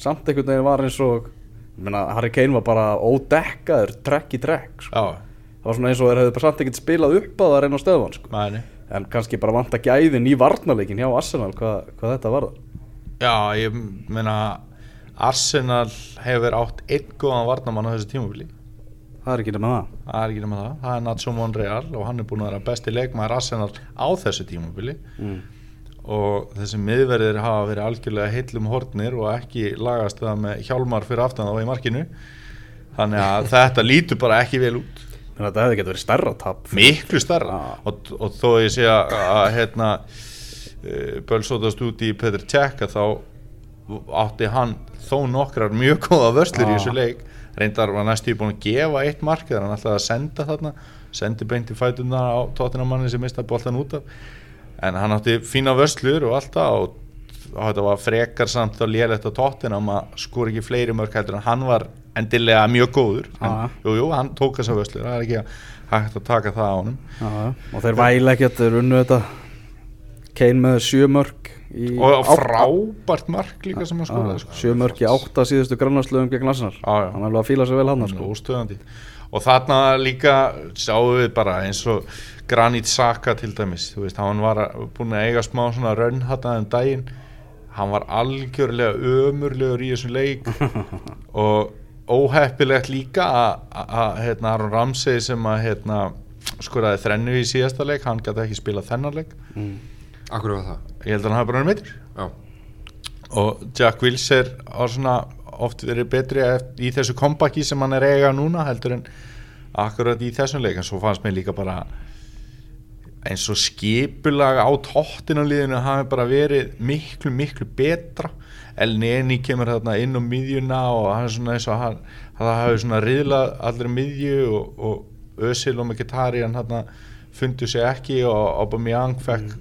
Samt einhvern veginn var eins og ég meina, Harry Kane var bara ódekkaður trekk í trekk sko. Það var svona eins og þeir hefðu bara samt ekkert spilað upp á það að reyna á stöðvan sko. En kannski bara vanta gæðin í varnarleikin hjá Arsenal hvað, hvað þetta var Já, ég meina Arsenal hefur átt einn góðan varnamann á þessu tímabili. Það er ekki nema það. Það er ekki nema það, það er Nacho Monreal og hann er búin að vera besti leikmaður Arsenal á þessu tímabili. Mm. og þessi miðverðir hafa verið algjörlega heillum hornir og ekki lagast það með hjálmar fyrir aftan þá í markinu. Þannig að [LAUGHS] þetta lítur bara ekki vel út Þannig að þetta hefði getið verið stærra tap miklu starra Ah. og, og þó ég sé að, að hérna bölsótast út í Petr Cech þá átti hann þó nokkrar mjög góða vörslur í Ah. þessu leik reyndar var næstu búin að gefa eitt mark þegar hann ætlaði að senda þarna sendi beint í fætuna á tóttinamanni sem mista boltan út af en hann átti fína vörslur og allt það og, þetta var frekar samt og lélegt á tóttinam að skor ekki fleiri mörk heldur en hann var endilega mjög góður en, jú, jú, hann tók þessa vörslur það er ekki hægt að taka það á já. Og þeir væla ekkert, þeir unnu þetta Kane með sjö mörg í og frábært mark líka sem hann Já, skoraði sko. Sjö mörg í átta síðustu grannarslöfum gegn Arsenal. Hann er alveg að fíla sig vel hann sko. og þarna líka sjáum við bara eins og Granit Saka til dæmis veist, hann var að- búinn að eiga smá svona rönn þarna um daginn hann var algjörlega ömurlegur í þessum leik [LAUGHS] og óheppilegt líka að- hérna, Aron Ramsey sem að hérna, skoraði þrennu í síðasta leik hann gæti ekki spila þennan leik. Mm. Akkur var það? ég held að hann hafi bara meitur og Jack har svona oft verið betri í þessu kompaki sem hann er eiga núna heldur en akkurat í þessum leik. En svo fannst mér líka bara eins og skipulag á tóttinanliðinu hafi bara verið miklu miklu betra El Neni kemur þarna inn á miðjuna og hann er svona eins og hann það hafi svona riðlað allir miðju og, og Özil og Mkhitaryan þarna fundu sig ekki og Aubameyang fekk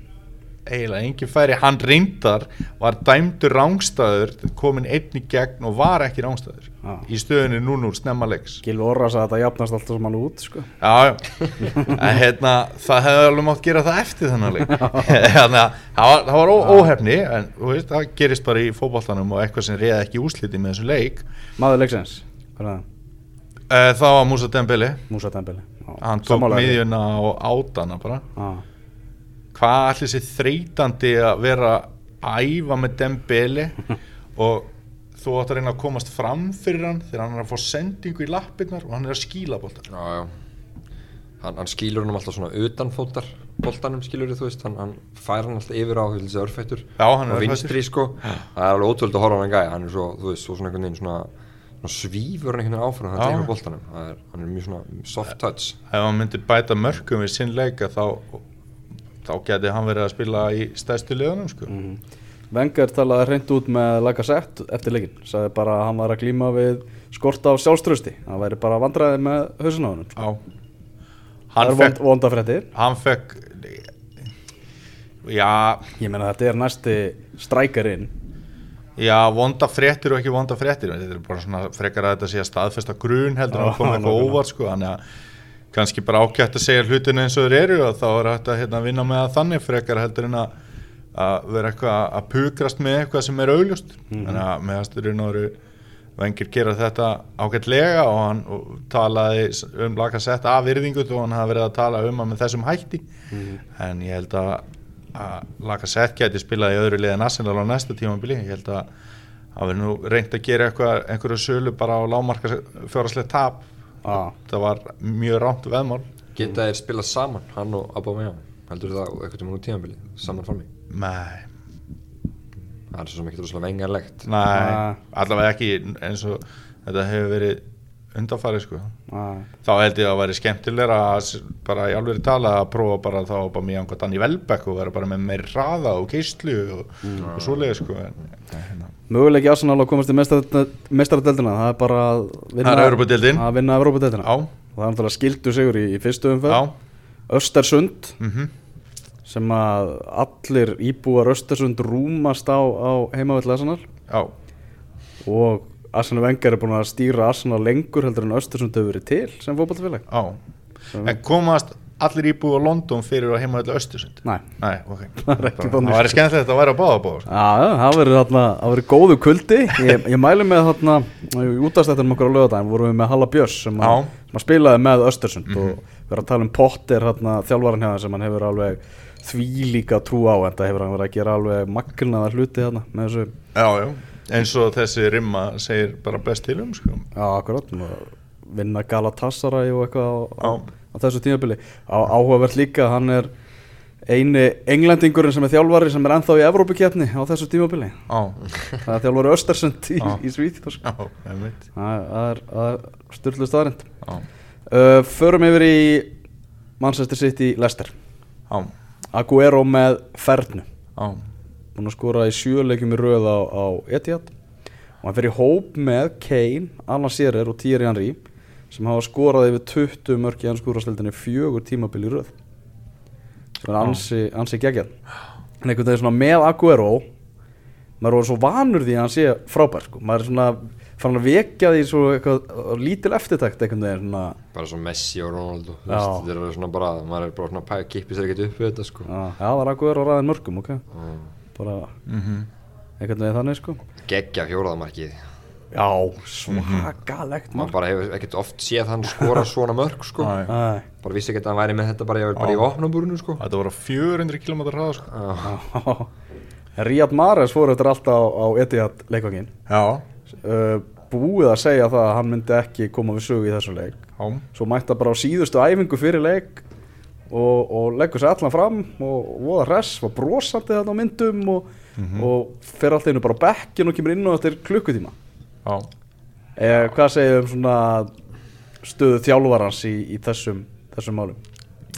eiginlega engin færi, hann reyndar var dæmdur rángstæður komin einn í gegn og var ekki rángstæður Já. í stöðunni 0-0 snemma leiks. Gilvi Orras að þetta jafnast alltaf saman út sko. já, en hérna það hefði alveg mátt gera það eftir þennan leik. [LAUGHS] Þannig að það var, það var ó, óhefni en veist, það gerist bara í fótboltanum og eitthvað sem reyði ekki úsliti með þessu leik. Maður leiksins Hvað er það? Eh, það var Musa Dembele Musa Dembele Já, hann tók miðjuna og átana bara. Já. Hvað allir sér þreytandi að vera að æfa með Dembele [LAUGHS] og þú átt að reyna að komast fram fyrir hann þegar hann er að fá sendingu í lappirnar og hann er að já, já. Hann, hann skýlur hann alltaf svona utanfótar boltanum skýlur þú veist, hann, hann fær hann alltaf yfir á þessi örfættur og vinstri sko, það er alveg ótrúld að horfa hann gæja, hann er svo, þú veist, svo svona einhvern veginn svona, svífur hann einhvern veginn áfram það er, hann er mjög svona soft touch. ef hann myndi bæta mörgum við sinn leika þá, þá geti hann verið að spila í stæðstu liðunum sko. Mhm. Wenger talaði hreint út með Lacazette eftir leikin sagði bara að hann var að glíma við skort á sjálfströsti hann væri bara vandræði með hausin á hann sko. Það er fekk, vond, vonda fréttir. hann fekk já, ég meina þetta er næsti strækarinn. Já, vonda fréttir og ekki vonda fréttir. Þetta er bara svona frekar að þetta sé að staðfesta grun heldur að koma eitthvað óvart sko, þannig að kannski bara ágætt að segja hlutinu eins og þeir eru og þá er hægt að hérna, vinna með þannig frekar heldur en að, að vera eitthvað að- pukrast með eitthvað sem er augljóst. Þannig að meðasturinn og vengir gera þetta ágætlega og hann talaði um lagasett af virðingu og hann hafi verið að tala um að með þessum hætti. En ég held að, að lagasett geti spilað í öðru en Arsenal á næsta tímabili. Ég held að það verið nú reynd að gera einhverju sölu bara á lámarka fjáraslega tap Já. það var mjög rámt veðmál Geta þeir spilað saman, hann og Aubameyang Heldur það eitthvað tíma úr tímabili, saman frammi nei, Það er svo sem ekki rosalega vengarlegt Nei. allavega ekki eins og þetta hefur verið undanfarið sko. Já. þá held ég að það væri skemmtilegra að bara í alveg tala að prófa bara þá bara mjög einhvern Danny Welbeck og vera bara með meiri hraða og keistlu og, og svoleiði sko en, hérna. Möguleiki Arsenal að komast í mestaradeldina það er bara að vinna að vinna Evrópadeildina á, og það er náttúrulega skildu sigur í, í fyrstu á umferð Östersund mm sem að allir íbúar Östersund rúmast á, á á, og Arsenal Wenger er búin að stýra Arsenal lengur heldur en Östersund hefur verið til sem fótballtafélag á. En komast allir íbúið á London fyrir að heima þetta Östursund Næ, Nei, ok. [LAUGHS] Það er Það væri skemmtilegt að væri á báða já, það það verður góðu kuldi. Ég, ég mæli með þarna í útastættunum okkur á lögadaginn vorum við með Halla Björns sem, að- sem að spilaði með Östersund og við erum að tala um Potter hjá þeim sem hann hefur alveg því líka trú á en það hefur hann verið að gera alveg magnaða hluti þarna með þessu, Já, já, eins og þessi rimma segir bara best til um sko. já, akkurat og vinna Galatasaray og eitthvað á, á, á þessu tímabili. Áhugavert líka, hann er eini englendingurinn sem er þjálfari sem er ennþá í Evrópukeppni á þessu tímabili. Það er þjálfari Östersund í, í Svíð sko. Það er, er styrlu staðrind Já, uh, Förum yfir í Manchester City Leicester Aguero með fernu. Á Búin að skora í sjöleikjum í röð á, á Etihad. Og hann fer í hóp með Kane, Alan Shearer og Thierry Henry sem hafa skorað yfir 20 mörk í hans skúrastildinni fjögur tímabil í röð. Sem er ansi, ansi geggjað. En einhvern veginn með Aguero. Maður er svo vanur því að hann sé frábær sko. maður er svona fann að vekja því svo eitthvað lítil eftirtækt einhvern veginn svona. Bara svo Messi og Ronaldo Já. Þetta er svona bara, maður er bara svona pæ, kippið sér ekkert upp við þetta sko. Já, já, það er Aguero ræðin mörgum, ok. Mm. Bara Mhm. einhvern veginn þannig, sko. Geggja fjóraðamarkið Já, svakalegt Maður bara hefur ekkert oft séð hann skora svona mörg sko. Æ. Æ, Bara vissi ekki að hann væri með þetta bara, í- bara í opnabúrunu sko. Þetta voru 400 km hraða sko. Já. [LAUGHS] Riyad Mahrez fór eftir alltaf á, á Etihad leikvangin Já, uh, Búið að segja það að hann myndi ekki koma við sögu í þessu leik. Já, Svo mætti hann bara á síðustu æfingu fyrir leik og, og leggur sér allan fram og, og voða hress, var brosandi þarna á myndum og, og fer alltaf innu bara bekkin og kemur inn á eftir klukkutíma. Já. Eh, hvað segir um svona stöðu þjálfarans í, í þessum, þessum málum?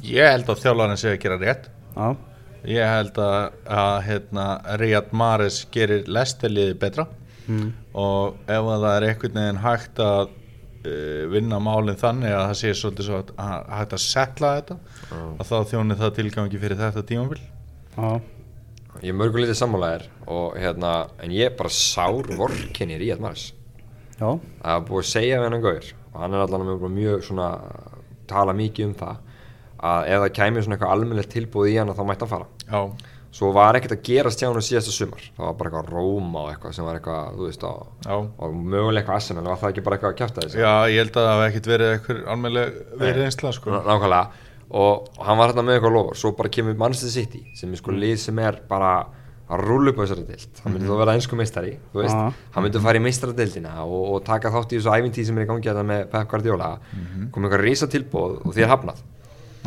Ég held að þjálfarinn sé að gera rétt. Já, Ég held að, að hérna, Riyad Mahrez gerir lestelliði betra. Mm. og ef að það er einhvern veginn hægt að vinna málinn þannig að það sé svolítið svo að, að hægt að setla þetta. Að þá þjóni það tilgangi fyrir þetta tímabil. Já, Ég mörgulítið sammálaðir og hérna, en ég er bara sár vorkinni Ríad Maris já, Það er búið að segja við hennan gauður og hann er allan mjög, mjög svona tala mikið um það að ef það kæmi svona eitthvað almennilegt tilbúð í hann þá mætti hann fara. Já, svo var ekkert að gerast hjá hann síðasta sumar. Það var bara eitthvað Róma og eitthvað sem var eitthvað þú veist á og mögulega eitthvað Arsenal var það ekki bara eitthvað að kjæfta þessu? Já, ég held að það hef ekkert verið eitthvað almennleg verið einsla sko. Nákvæmlega. Og hann var hérna með eitthvað lofur svo bara kemur Manchester City sem er sko lið sem er bara að rúlla upp á þessari dild hann myndi þá vera einsku meistari þú veist, Aha. hann myndi fara í meistaradildina og, og taka þátt í þessu æfintíð sem er í gangi þetta með Pep Guardiola. Komið eitthvað rísa tilbúð og því er hafnað.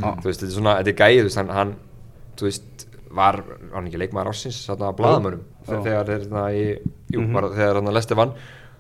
Þú veist, þetta er svona, þetta er veist, hann, hann þú veist, var, var hann ekki leikmaður ásins þarna að blaðamörum Já. þegar þarna í, jú, bara þegar hann Lester vann.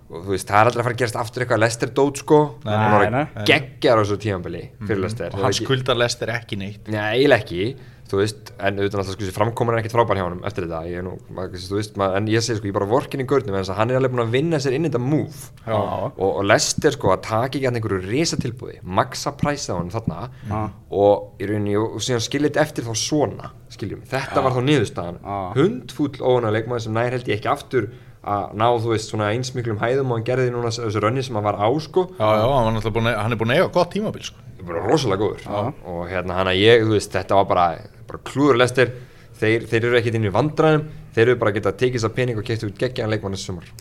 Og þú veist, það er aldrei að fara að gerast aftur eitthvað. Lester dót sko, Nei, hann var að geggjar á þessu tímanbili fyrir Lester og hann skuldar lestir ekki neitt. Nei, eiginlega ekki, þú veist, en auðvitað alltaf sko, framkomin er ekkert frábær hjá honum eftir þetta, ég er nú, maður, þú veist, maður, en ég segi sko, ég bara vorkin í görnum, en hann er alveg búin að vinna sér inn í þetta move Já. og, og Lester sko að taka ekki að einhverju risa tilbúði, maxa præsa á hann þarna Já. og í rauninni, og, og síðan skiljið þetta eftir þá svona, skiljum, þetta var þá niðurstaðan, Já. hundfúll óana leikmaður sem nær held ég ekki aftur að ná þú veist svona eins miklum hæðum og hann gerði núna þessu rönni sem hann var á sko Já, já, hann, hann er búin að eiga gott tímabil sko. Bara rosalega góður og hérna hann að ég, þú veist, þetta var bara, bara klúðurlestir þeir, þeir eru ekkert inn í vandræðum þeir eru bara að geta tekið þess að pening og keftu út geggjaðan leikmann þessu sumar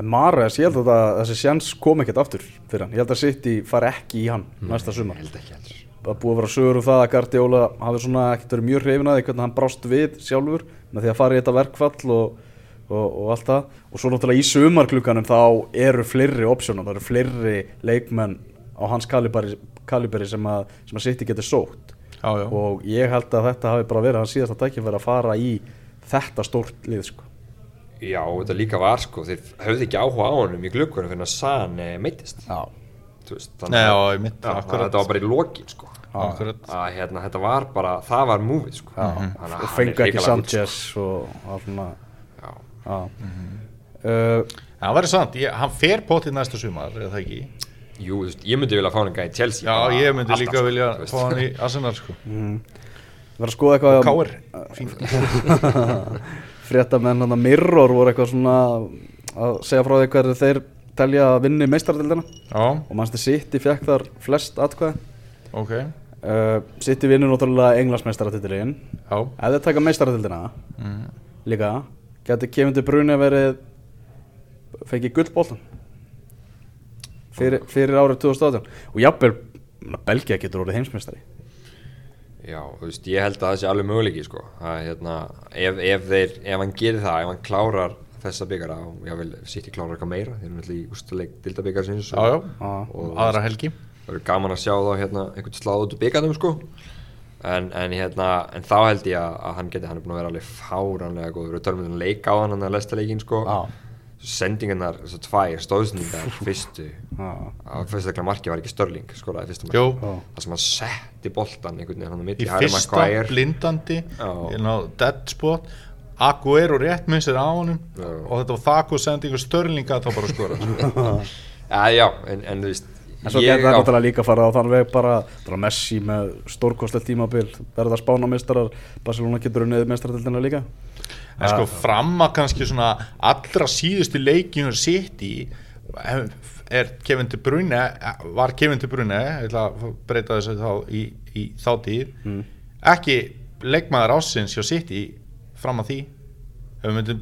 En Mares, ég held að þessi sjans kom ekkert aftur fyrir hann. Ég held að City fari ekki í hann næsta sumar. held ekki heldur Það búið að vera sögur um það að Guardiola hafi svona ekkert verið mjög hrifin að því hvernig hann brást við sjálfur með því að fara í þetta verkfall og, og, og allt það. Og svo náttúrulega í sumarklukkanum þá eru fleiri opsjónar, það eru fleiri leikmenn á hans kaliberi, kaliberi sem, að, sem að City getur sótt. Já, já. Og ég held að þetta hafi bara verið hans síðasta tækifæri að fara í þetta stórt lið sko. Já, og þetta líka var sko, þeir höfðu ekki áhuga á honum í glukkunum fyrir að San eh, meittist Já. Þú veist, Nei, já, mitt, já, akkurat. þetta var bara í lokin sko að hérna, þetta var bara, það var múfið sko Þannig að og hann er fúll, Sanchez og og sko. Já. já. Mhm. uh, En það verður sant, ég, hann fer potið næsta sumar, eða það ekki? Jú, þú veist, ég myndi vilja fá hann gæði Chelsea Já, ég myndi alltaf, líka sko, vilja fá hann í Arsenal sko. verður að skoða eitthvað Káir, fínt. [LAUGHS] frétta menn hann að Mirror voru eitthvað svona að segja frá því hverju þeir telja að vinni meistardildina og mannstu City fekk þar flest atkvæði. Ok, uh, City vinnur náttúrulega englandsmeistaratitilin já, ef þeir taka meistaratildina mm. líka getur Kevin De Bruyne verið fengið gullbóltan fyrir, fyrir árið 2018 og jafnvel Belgia getur orðið heimsmeistari Já, þú veist, ég held að það sé alveg möguleiki sko að hérna, ef, ef þeir, ef hann gerir það, ef hann klárar þessa byggara og ég vil sitt í klárar eitthvað meira þeir eru náttúrulega í ústuleik dildabyggar sinns Já. og aðra helgi. það verður gaman að sjá þá hérna einhvern sláð út úr byggarnum sko en, en hérna, en þá held ég að, að hann geti, hann er búin að vera alveg fáránlega góður við tölum um að leika á hann hann að lesta leikin sko Já. Sendingarnar, þessar tvær stóðsningar fyrstu að fyrstaklega marki var ekki Störling skoraði fyrsta marki það sem hann setti boltan einhvern veginn hann á milli í fyrsta Maguire. blindandi, ég ná, dead spot, Aguero rétt minn sér á honum Já. og þetta var þakku sendingu störlinga þá bara að skora. [LAUGHS] sko. Já, en, en þú veist En svo getur það náttúrulega líka fara á þann veg bara, bara Messi með stórkostlegt tímabil verða spánameistarar, Barcelona getur unnið meistaratildina líka En sko fram að kannski svona allra síðustu leikinu sitt í er Kevin De Bruyne var Kevin De Bruyne ég ætla að breyta þessu þá í, í þá tíð. Ekki leikmaður ásins hjá sitt í fram að því. Ef við myndum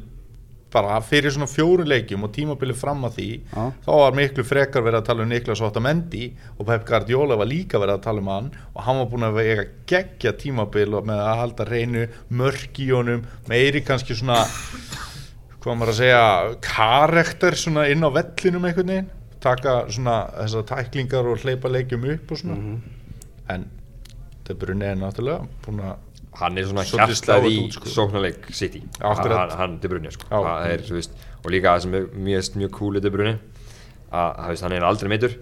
bara fyrir svona fjóru leikjum og tímabili fram að því Já. þá var miklu frekar verið að tala um Niklas Otamendi og Pep Guardiola var líka verið að tala um hann og hann var búin að vega geggja tímabil og með að halda reynu mörk í honum, meiri kannski svona hvað maður að segja karakter svona inn á vellinum einhvern veginn, taka svona þessar tæklingar og hleypa leikjum upp og svona en þetta brunni er náttúrulega búin að hann er svona hjartað í sko. sóknarleik City. Hann, hann De Bruyne sko. Er, þú veist, og líka það sem er mjög, mjög cool í De Bruyne að þú veist, hann er aldrei meitur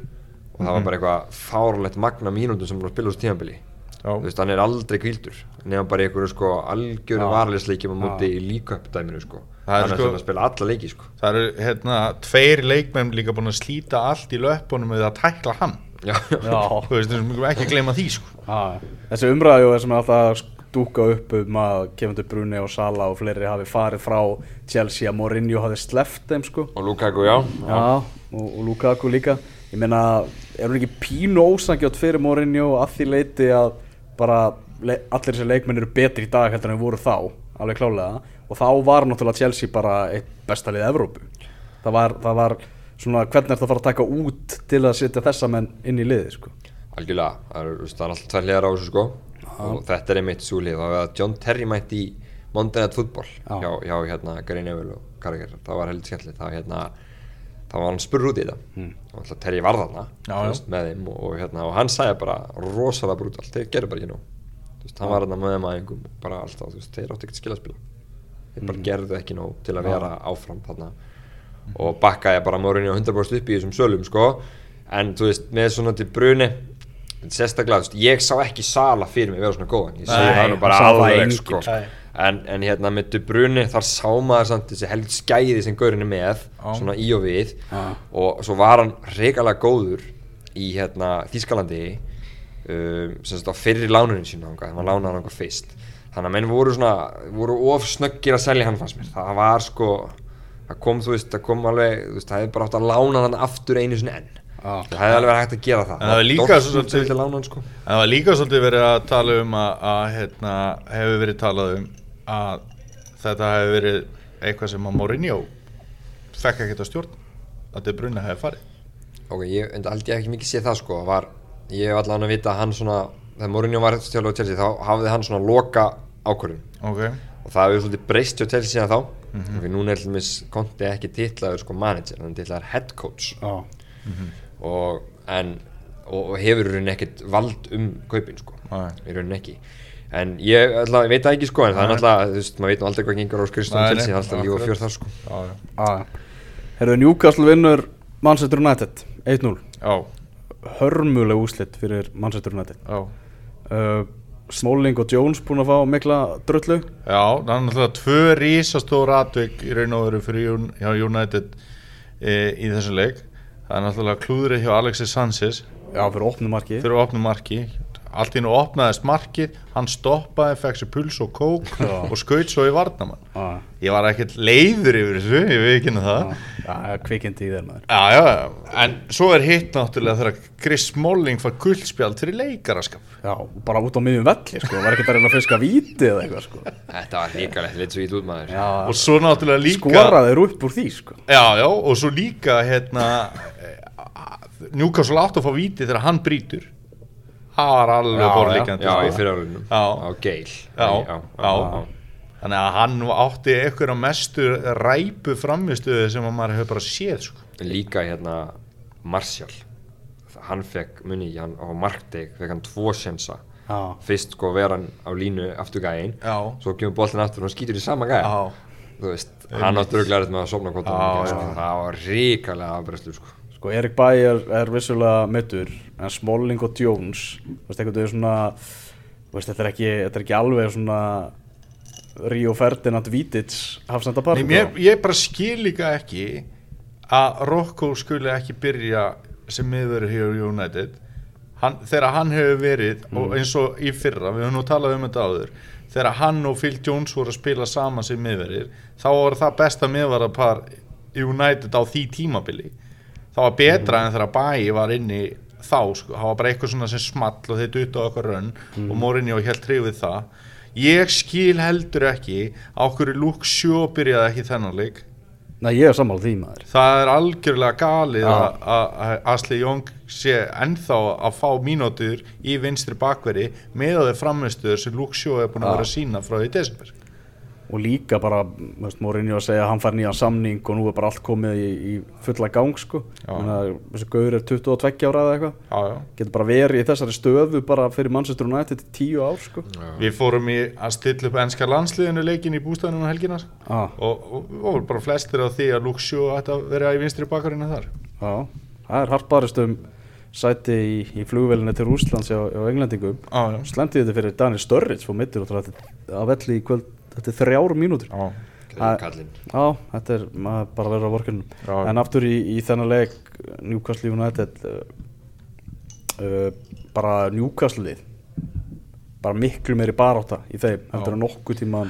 og það var bara eitthvað fárlegt magna mínútum sem hann var að spila úr þú veist, hann er aldrei kvildur nefnum bara í einhverju sko algjöru varleisleikjum á móti í líköp dæminu sko. Það er hann er sko- sem að spila alla leiki sko. Það eru hérna tveir leikmenn líka búin að slíta allt í löpunum með að tækla hann. Já, já. Já, þú veist, við skulum ekki gleyma því sko. Já, þessi umræði og þessum er alltaf að dúka upp um að Kevin De Bruyne og Sala og fleiri hafi farið frá Chelsea að Mourinho hafi sleppt þeim sko. Og Lukaku já, Já, og, og Lukaku líka. Ég meina, er hún ekki pínu ósangjátt fyrir Mourinho að því leiti að bara allir þessi leikmenn eru betri í dag heldur en þeir voru þá, alveg klálega. Og þá var náttúrulega Chelsea bara eitt besta lið Evrópu. Það var, það var svona, hvernig er það að fara að taka út til að setja þessa menn inn í liði sko? Algjörlega. Það er, er alltaf tvær hliðar á þessu sko og þetta er einmitt svo lið. Að John Terry mætti í Monday Night Football Já. hjá, hjá hérna Gary Neville og Carragher það var heldur skemmtilegt. Það, hérna, það var hann spurður út í þetta. Hmm. og alltaf Terry var þarna með þeim og, og, hérna, og hann sagði bara rosalega brútalt, þeir gerðu bara ekki nú veist, hann var þarna með þeim aðeingum og bara alltaf, veist, þeir áttu ekkert skil að spila. Þeir bara gerðu ekki nóg til að vera áfram þarna. Og bakkaði bara Mourinho 100% upp í þessum sölum sko. En þú veist, með svona til bruni sérstaklega, þú veist, ég sá ekki Sala fyrir mig vera svona góðan, ég segi það nú bara hann alveg sko. En, en hérna með til bruni þar sá maður samt þessi helg skæði sem gaurin er með, Já. svona í og við. Já. og svo var hann reikalega góður í hérna Þískalandi um, sem sagt á fyrri lánunin sína hann var lánaður hann fyrst. Þannig að menn voru svona voru of snöggir að selja hann fannst mér. Það var sko það kom, þú veist, það kom alveg þú veist, það hefði bara átt að lána þann aftur einu sinni enn Já. það hefði alveg verið hægt að gera það. En það er líka Dortmund svo- sem vildi lána hann sko. Var líka svolítið verið að tala um að, að hérna, hefur verið talað um að þetta hefur verið eitthvað sem að Mourinho fekk ekkert að stjórn að De Bruyne hefði farið. Ok, ég enda held ég ekki mikið séð það sko. Var, ég hef allan að vita að hann svona þegar Mourinho var stjórn á Chelsea þá hafði hann svona loka ákvörðun. Ok, og það hefur svolítið breyst hjá Chelsea síðan þá. Mm -hmm. núna er til dæmis Conte ekki titlaður sko manager, hann er titlaður head coach. Já. Og, en, og, og hefur í rauninni ekkert vald um kaupin sko, Nei. í rauninni ekki. En ég, alltaf, ég veit það ekki sko en það er náttúrulega, þú veist, maður veit nú aldrei hvað gengur á Nei, nei, Chelsea, það er alltaf líf og akkurat. fjör þar sko. Herðu, Newcastle vinnur Manchester United 1-0 já, Hörmuleg úslit fyrir Manchester United. Já. uh, Smalling og Jones búin að fá mikla drullu? Já, það er náttúrulega tvö rísastóra atvik í raun og veru fyrir United e, í þessum leik það er náttúrulega klúðrið hjá Alexis Sanchez. Já, fyrir opnum marki. Fyrir að opna marki allt í nú opnaðist markið hann stoppaði, fekk sér puls og kók og skaut svo í varnamann Já, ég var ekkert leiður yfir þessu ég veit ekki það. Já, kvikindi í þér maður. Já, já, já, en svo er hitt náttúrulega þegar Chris Smalling fær guldspjald fyrir leikaraskap. Já, bara út á miðjum velli sko, var ekki að reyna að fiska víti eða eitthvað sko. Þetta var ríkalegt, leitt svo ít út maður. Já, og svo náttúrulega líka skoraðir upp úr því sko. Já, já, og svo líka hérna Newcastle átt að fá víti þegar hann brýtur það var alveg Já, borðlíkandi Já, sko. í fyrirálunum Já. á Geil. Þannig að hann átti einhverja mestu ræpu framistuði sem að maður hefur bara séð sko. Líka hérna Martial. Hann fekk, muni ekki, hann á markdeg fekk hann tvo sensa Já, Fyrst sko vera hann á línu aftur Já. Svo kemur boltin aftur og hann skýtur í sama veist, hann átti röglega með að sofna hvort sko. Það var ríkalega afbreyslu sko sko Erik Bæ er, vissulega mittur en Smalling og Jones veist, svona veist, þetta, er ekki, þetta er ekki alveg svona Ríó Ferdinand Vítids hafsenda par Nei, mér, ég bara skil líka ekki að Rocco skuli ekki byrja sem miður hér United. Hann, þegar hann hefur verið og eins og í fyrra, við höfum nú talað um þetta áður þegar hann og Phil Jones voru að spila saman sem miðverir, þá var það besta miðvarapar United á því tímabili það var betra en þegar Bæi var inni þá, sko, það var bara eitthvað svona sem small og þeir dutt á okkar rönn og Mourinho held trygg við það. Ég skil heldur ekki á hverju Shaw byrjaði ekki þennan leik. Nei, ég er sammála því maður. Það er algjörlega galið að- að að Asli Jóng sé ennþá að fá mínútur í vinstri bakveri með þeir framistuður sem Shaw er búin að Já. vera að sína frá í desember og líka bara, veist, Mourinho að segja að hann fær nýjan samning og nú er bara allt komið í, í fulla gang sko. Já. Þessi gaur er 22 ára eða eitthvað. Já, já. getur bara verið í þessari stöðu bara fyrir Manchester United í 10 ár sko. Við fórum í að stilla upp ennska landsliðinu leikin í bústæðinu um helgina. Ah, og, og, og bara flestir á því að Shaw ætti að vera í vinstri bakverinu þar. Já, það er harparist um sæti í, í flugvelinni til Rúslands á, á englendingum. Já, já. slendið þetta fyrir Daniel Sturridge fór mittur og það að velli í kvöld þetta er þrjár mínútur. Já. Það- Kallinn. Já, þetta er bara verður á vorkunum. En aftur í, í þennan leik Newcastle United uh, uh, bara Newcastle bara miklu meiri barátta í þeim heldur en nokkuð tíman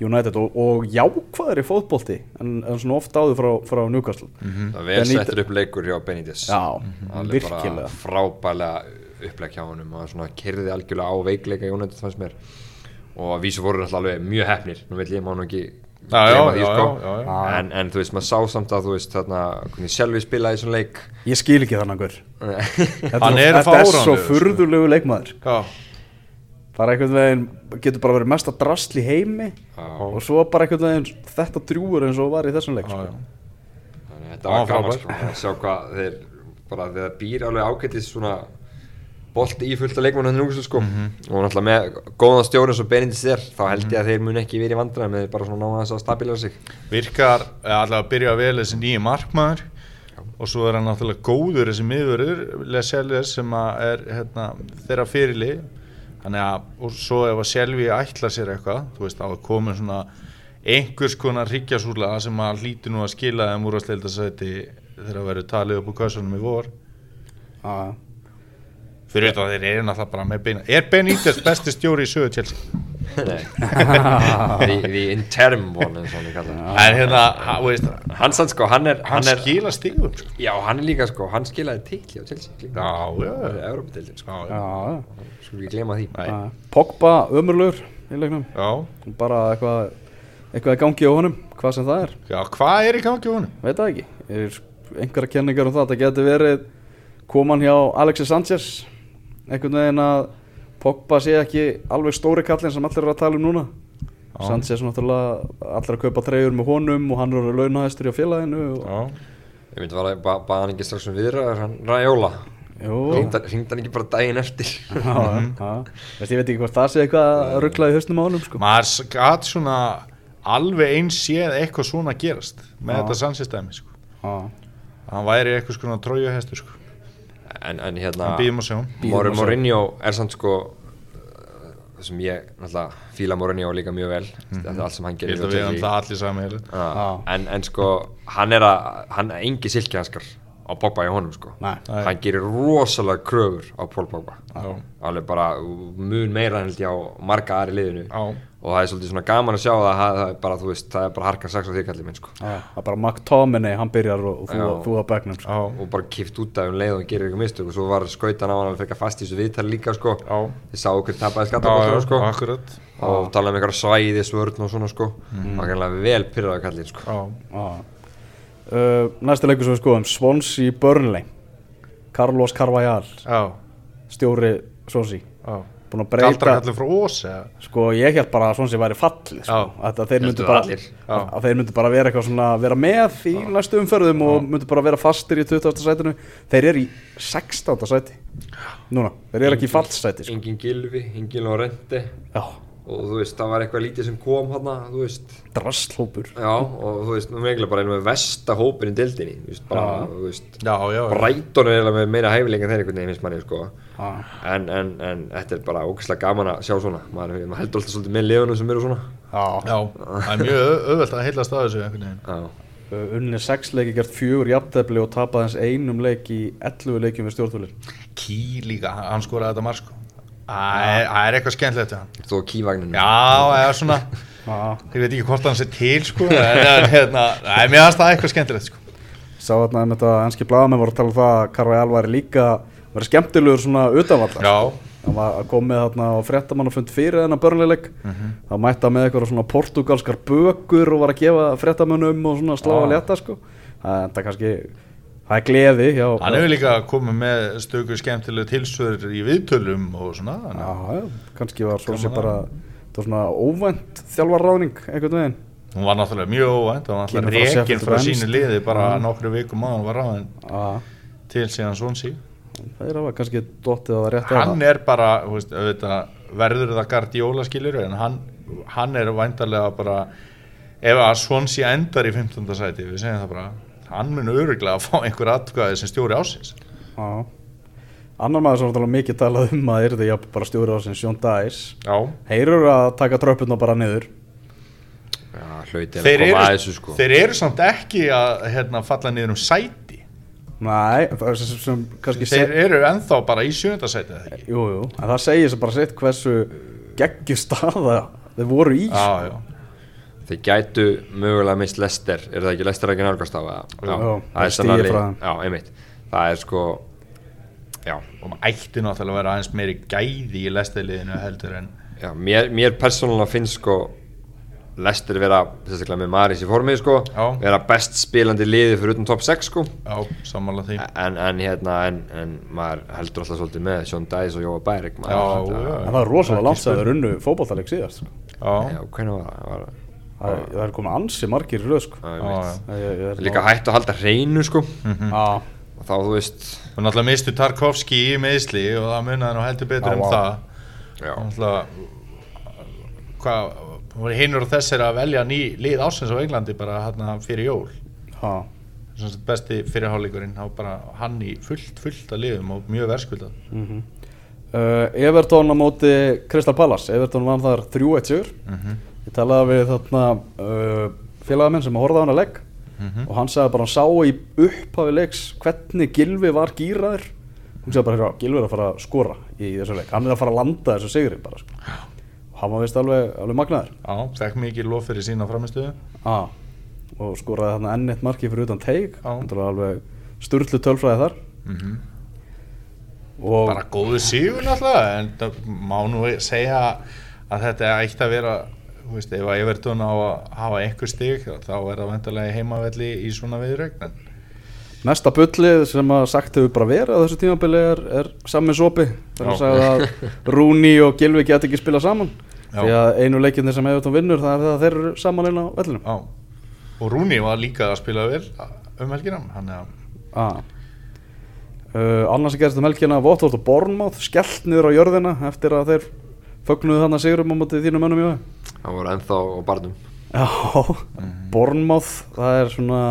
United og, og jákvæðari fótbolti en, en svona ofta áður frá, frá Newcastle. Mhm. Það var vel settur upp leikur hjá Benítez. Já, Alveg bara virkilega. frábælega upplegg hjá honum og svona kyrði algjörlega á veikleika Jónætt fannst mér og að vísu voru náttúrulega alveg mjög hefnir nú vil ég má nú ekki Já, já, gleyma því, já, sko. já, já, já. En, en þú veist, maður sá samt að þú veist þarna, hvernig sjálfi spilaði í svona leik Ég skil ekki þannig hver [LAUGHS] Þetta, Hann er, er þetta er svo sko. furðulegu leikmaður Já. bara einhvern veginn getur bara verið mesta drasl í heimi Já. og svo bara einhvern veginn þetta drjúur eins og var í þessum leik Já, sko. já. Þannig að þetta var gaman sko, að sjá hvað þeir bara þeir býr alveg ágættis svona bolti í fullt af leikmann hann sko. og náttúrulega með góðan stjórn eins og Benítez er þá held ég að þeir mun ekki verið í vandræðum með bara svona náða þess að stabilera sig. Virkar allavega að byrja vel þessi nýju markmaður. Og svo er hann náttúrulega góður þessi miðvörður Leseles sem að er hérna, þeirra fyrirli þannig að og svo ef að Selvi ætla sér eitthvað þú veist þá er komin svona einhvers konar hryggjasúla sem að hlýti nú að skila þeim úr að sleilda sæti þegar að fyrir þetta þeir eru náttúrulega bara með beina er Benítez besti stjóri í sögu Chelsea? [LAUGHS] Nei, [LAUGHS] the, the interim one eins og hann kallað En hérna, Hann sann sko, hann er, hann hann er skila stigum sko. Já, hann er líka sko, hann skilaði titli á Európa-deildin sko. Skulum ekki glema því. Nei. Pogba ömurlegur í leiknum. Já, bara eitthvað eitthvað í gangi á honum, hvað sem það er. Já, hvað er í gangi á honum? veit það ekki, er einhverja kenningar um það það geti verið koman hjá Alexis Sanchez einhvern veginn að Pogba sé ekki alveg stóri kallin sem allir eru að tala um núna Já. Sanchez náttúrulega allir að kaupa treyjur með honum og hann eru launahæstur í félaginu og, Já, Ég myndi bara, ba baða hann ekki strax um viðræður, hann Raiola jú, Hringdi hringdi hann ekki bara daginn eftir [LAUGHS] já, já. Veist, ég veit ekki hvort það sé eitthvað rugglað í hausnum á honum sko. maður gæt svona alveg eins séð eitthvað svona gerast með Já. þetta sannsistæmi sko. Já. hann væri eitthvað svona trójuhestur sko. En, en hérna Mor. Mourinho er samt sko það sem ég náttúrulega fíla Mourinho líka mjög vel. Þetta er allt sem hann gerir en, en sko hann er að hann er engi silkihanskar á Pogba í honum sko. Nei. Hann gerir rosalega kröfur á Pól Pogba. Já. alveg bara mun meira held ég á marga aðri liðinu. Já. og það er svolítið svona gaman að sjá það það, það er bara þú veist það er bara harkar sex á því kallið minn sko. Já, það er bara McTominay, hann byrjar og, og þú, Já. þú á begnum sko. Já, og bara kipt út af um leið og hann gerir eitthvað mistök. Og svo var skautan á hann að fekka fast í þessu viðtali líka sko. Já, þið sáu okkur tapaði já, sko. akkurat. Og talaði um eitthvað svæði svörn og svona sko. Það var kannlega vel pyrraði kallið sko. Já, Já. Uh, næsti leikur sem við skoðum Swansea Burnley. Carlos Carvajal já, stjóri Swansea. Já. Búin að breyta sko ég held bara að Swansea væri fallið sko. Já. að, að þeir bara að, að þeir myndu bara vera eitthvað svona vera með í næstu umferðum og myndu bara vera fastir í 20. sætinu. Þeir eru í 16. sæti núna, þeir eru ekki í fallsæti sko. engin gilfi, engin Lorente. Já, og þú veist, það var eitthvað lítið sem kom hann þú veist, drastlópur já, og þú veist, nú er eiginlega bara einu með versta hópin í dildinni, þú veist, bara, Já. þú veist. Já, já, já. Brighton er eiginlega með meira hæfileika en þeir einhvern veginn, finnst manni, sko. Já, en, en, en þetta er bara ógeðslega gaman að sjá svona. Maður, maður heldur alltaf svolítið með liðunum sem eru svona. Já. Já, það er mjög au- auðvelt að heilast að þessu einhvern veginn. Já, unnið sex leiki gert fjögur jafntefli og tapað hans einum leik í 11 leikjum við stjórnvölin Ký líka, hann skoraði þetta marg sko Það er, það er eitthvað skemmtilegt við þú og kývagninu Já, eða svona. Ég veit ekki hvort hann sé til sko En en, hérna, það er mér aðstæða eitthvað skemmtilegt sko. Sá þarna um þetta enski blaðamenn voru að tala um það að Carvajal væri líka væri skemmtilegur svona utanvallar Já, hann var að koma með þarna og fréttamannafund fyrir þennan börnleileik þá mætti hann með eitthvað svona portugalskar bökur og var að gefa fréttamannum og svona slá að leta sko. Það er þetta kannski það er gleði hjá hann hefur líka komið með stöku skemmtilegu tilsvör í viðtölum og svona já, já, kannski var svo sem bara það var svona óvænt þjálfarráðning einhvern veginn. Hún var náttúrulega mjög óvænt og hann Kemur var frá sínu liði bara Já. nokkru vikum á hann var ráðin já, til síðan svonsi það er að kannski dottið að það rétt Hann er bara, veist, auðvitað, verður það Guardiola skilur en hann, hann er væntarlega bara ef að svonsi endar í 15. sæti við segjum það bara hann mun öruglega að fá einhver atkvæði sem stjóri ásins Já. Annar maður sem var talað mikið talað um að yrði jafn bara stjóri á sin Sjón Dæs Já, Heyrur að taka tröppurna bara niður? Já, hlauti þeir að koma að eru, þessu sko. þeir eru samt ekki að hérna, falla niður um sæti. Nei, það er sem, sem kannski þeir eru ennþá bara í sjöndasæti eða ekki? Jú, jú, en það segir sem bara sitt hversu geggju staða þeir voru í sko. Já, já þeir gætu mögulega mist Lester er það ekki? Lester ekki nálgast á það Já, já, það er sannlega já, það er sko já, og maður ætti náttúrulega að vera aðeins meiri gæði í lestiliðinu heldur en já mér, mér persónulega finnst sko Lester vera, sérstaklega með Maris í formið sko, Já. vera best spilandi liði fyrir utan top 6 sko. Já, sammála því. En, en hérna, en, en maður heldur alltaf svolítið með Sean Dice og Jóa Bærik Já, já. En það er rosalega langt að þeir unnu fótballtaleg síðast sko. Já, já, hvernig var það? Það er- það er komið ansi margir röð sko. er líka hægt að halda hreinu sko. Já, og þá þú veist og náttúrulega mistu Tarkovski í meðsli og það munaði nú heldur betur um það. Hvað, voru hinnur og þessir að velja ný lið ásins á Englandi bara hérna fyrir jól? Sagt besti bara hann í fullt, fullt að liðum og mjög verðskuldað. Uh, Everton á móti Crystal Palace. Everton vann þar 3-1 sigur ég talaði við þarna uh, félagamenn sem að horfa á hana legg og hann sagði bara hann sá í upphafi leiks hvernig Gilvi var gýraður hún sagði bara, "Heyrðu, Gylfi er að fara að skora í þessu leik. Hann er að fara að landa þessu sigri bara sko. og hann var vist alveg, alveg magnaður. Já, fekk mikið lof fyrir sína framistöðu ah, og skoraði þarna enn eitt marki fyrir utan teig Já. Alveg sturlu tölfræði þar. Og Bara góðu sígur náttúrulega En það má nú segja að þetta ætti að vera veist, ef að Evertón á að hafa einhver stig þá er það vendarlega heimavelli í svona viðrögn en Mesta bullið sem að sagt hefur bara verið á þessu tímabili er, er Sammi Sopi þegar hann Já. sagði að [LAUGHS] Rúni og Gilvi get ekki spila saman Já. því að einu leikinni sem Evertón vinnur það er það að þeir eru saman inn á vellinum Já, og Rúni var líka að spila vel um helginam hann er ah. uh, Annars sem gerist um helgina Votvort og Bornmáð skellt niður á jörðina eftir að þeir fögnuðu þannig sigurum á mótið þínum mönnum í hann var ennþá á barnum. Já, Bornmáð það er svona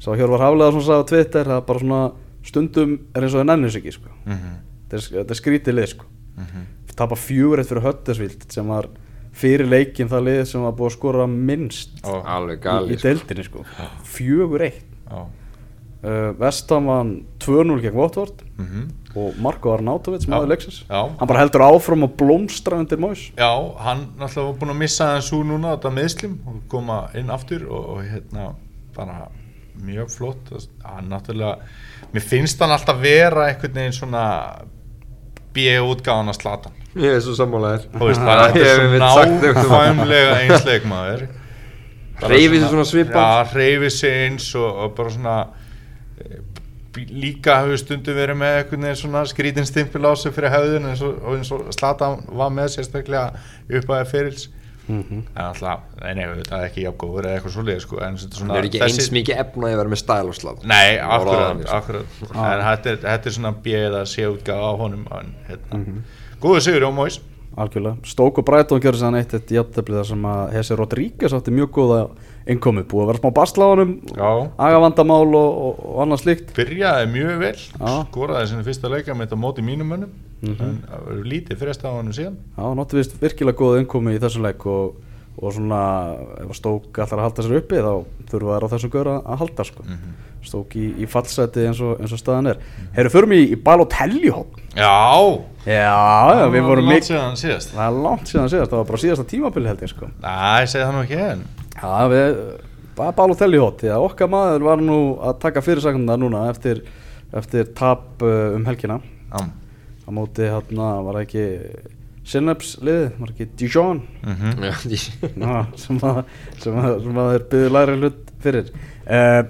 sá Hjörvar Haflega sem sagði á Twitter það er bara svona stundum er eins og það nennir sig ekki sko. þetta, er, þetta er skrítið lið sko. tapa fjögur eitt fyrir Höttesvild sem var fyrir leikin það lið sem var búið að skora minnst alveg í, í deildinni sko. fjögur eitt. Já, uh, Vestam vann 2-0 gegn Votvort mhm. og Marko Arnautovic maður leiksins. Já. hann bara heldur áfram að blómstra undir Móis Já, hann náttúrulega var búinn að missa úr núna þetta meðslim og koma inn aftur og, og hérna bara mjög flott. Hann náttúrulega, mér finnst hann alltaf vera einhvern veginn svona B-útgáðan að slatan ég er svo sammálaðir [LAUGHS] Ég er það. nákvæmlega einsleikmaður [LAUGHS] Bara Hreyfir sig svona- svipað. Já, hreyfir sig eins og, og bara svona eh, líka hefur stundum verið með einhvern veginn svona skrítin stimpil á sig fyrir höfðun eins og, og eins og Slatan var með sérstaklega upp að ferils. En alltaf, nei, nei, það er ekki jafngóður eða eitthvað svoleið sko, en þetta er er ekki eins mikið efnaði að vera með stæl og slátt Nei, Það akkurat, sko. akkurat. En þetta er, þetta er svona bjöð að sé útgáð á honum en, hérna. Góður sigur á Móis algjörlega. Stók og Breitón gjörði sann eitt eitt jafntefli þar sem að Hessi Rodríguez átti mjög góða innkomi búið að vera smá Já, agavandamál og, og, og annað slíkt. Byrjaði mjög vel Já. skoraði sinni fyrsta leika með þetta móti mínum mönnum en það verður lítið frest á honum síðan. Já, átti vist virkilega góða innkomi í þessum leik og, og svona ef Stók ætlar að halda sér uppi þá þurfa þær á þessum göra að halda sko. Stók í, í fallseti eins og, eins og staðan er. Herru, förum í, í Balotelli hóp Já, Já, já, við vorum síðast. Það er langt síðan síðast, það var bara síðasta tímabili held ég sko. Næ, ég segi það nú ekki en Já, við, bara Balotelli hótt, því að okkar maður var nú að taka fyrirsakna núna eftir, eftir tap uh, um helgina. Já, á móti hérna var það ekki Synapse liðið, var það ekki Dijon? Mhm. Já, því- Ná, sem að sem að, sem að þeir byggðu læri hlut fyrir. Uh,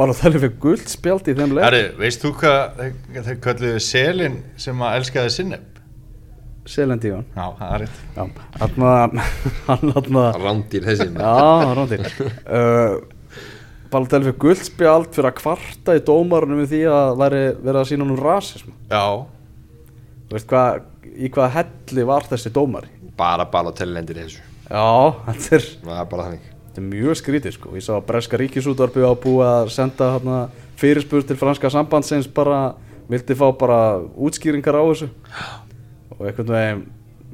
Balotelli fyrir guld spjald í þeim Herri, veist þú hvað þeir- kölluðu selin sem að elskaði sinneb? Selen Dijon Já, það er rétt. Já, hérna hann rándýr þessi Já, rándýr uh, Balotelli fyrir guld spjald fyrir að kvarta í dómarunum við því að væri verið að sína nú rasism Já, Þú veist hvað, í hvað helli var þessi dómari? Bara Balotelli lendir þessu. Já, þetta er, það er bara þannig. þetta er mjög skrítið sko. Ég sá að Breska ríkisútvarpi á búið að senda hérna, fyrirspur til franska sambandsins bara, vildi fá bara útskýringar á þessu og einhvern veginn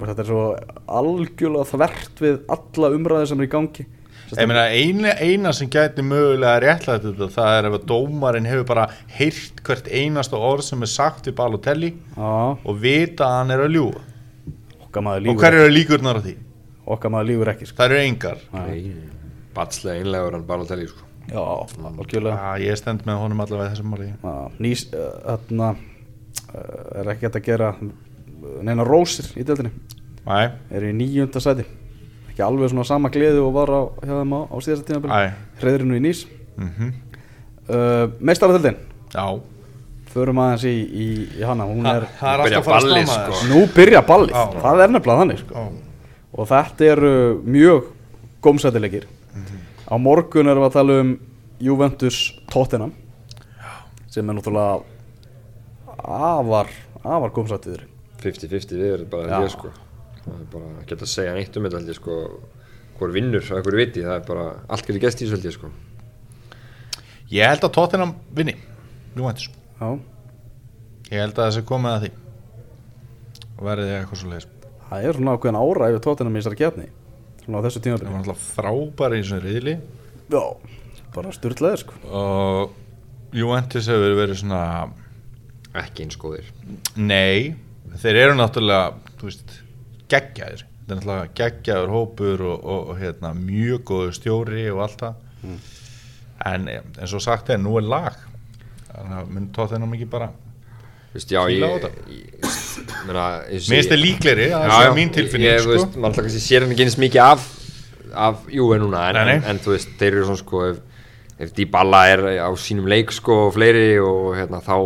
þetta er svo algjörlega þvert við alla umræði sem er í gangi. Ég meina eina, eina sem gæti mögulega réttlætt þetta það er ef að dómarinn hefur bara heyrt hvert einasta orð sem er sagt við Balotelli Já, og vita að hann er að ljúga. Okkar maður og hver eru líkurnar á því? okkar maður lífur ekki sko. Það eru engar. Batslega einlegur hann Balotelli sko. Já, algjörlega. Já, ég stend með honum allavega í þessum Já, nýs, uh, þarna uh, er ekki hægt að gera neina rósir í deildinni. Æ, er í nýjunda sæti. Ekki alveg svona sama gleði og var á, hjá þeim á, á síðasta tímabili. Æ hreðrinu í nýs. Mhm. uh, meistaradeildin, Já, förum aðeins í, í, í hana. Hún er, það er byrja alltaf að fara að ballið, stamma sko. þess nú byrja ballið. Já. það er nefnilega þannig sko. Og þetta eru mjög gómsætilegir á morgun erum við að tala um Juventus Tottenham sem er náttúrulega afar, afar gómsætiður 50-50 við erum bara ég sko. Það er bara að geta að segja neitt um þetta held ég sko hvor vinnur að hverju viti það er bara allt getur gæst í þessu held ég sko. Ég held að Tottenham vinni Juventus. Já, Ég held að það sé komið að því. Og verði eitthvað svo leiðis það er svona ákveðin ára yfir Tottenham í þessari kefni svona á þessu Það tímabili var alltaf frábæri í svona riðli. Já, bara styrlaðir sko. Og Juventus hefur verið svona ekki eins góðir. Nei, þeir eru náttúrulega veist, geggjaðir þetta er náttúrulega geggjaður hópur og, og, og hérna, mjög góður stjóri og allt það Mm. en eins og sagt er, nú er lag þannig að mun tótt þennan mikið bara Veist, já, ég, ég, ég- þið líklegri, það Já, er mín tilfinning ég, sko. veist, mann alltaf kannski sér hann ekki eins mikið af af núna en, Nei, nei. en, en þú veist, þeir eru svona sko ef, ef Dybala er á sínum leik sko og fleiri og hérna þá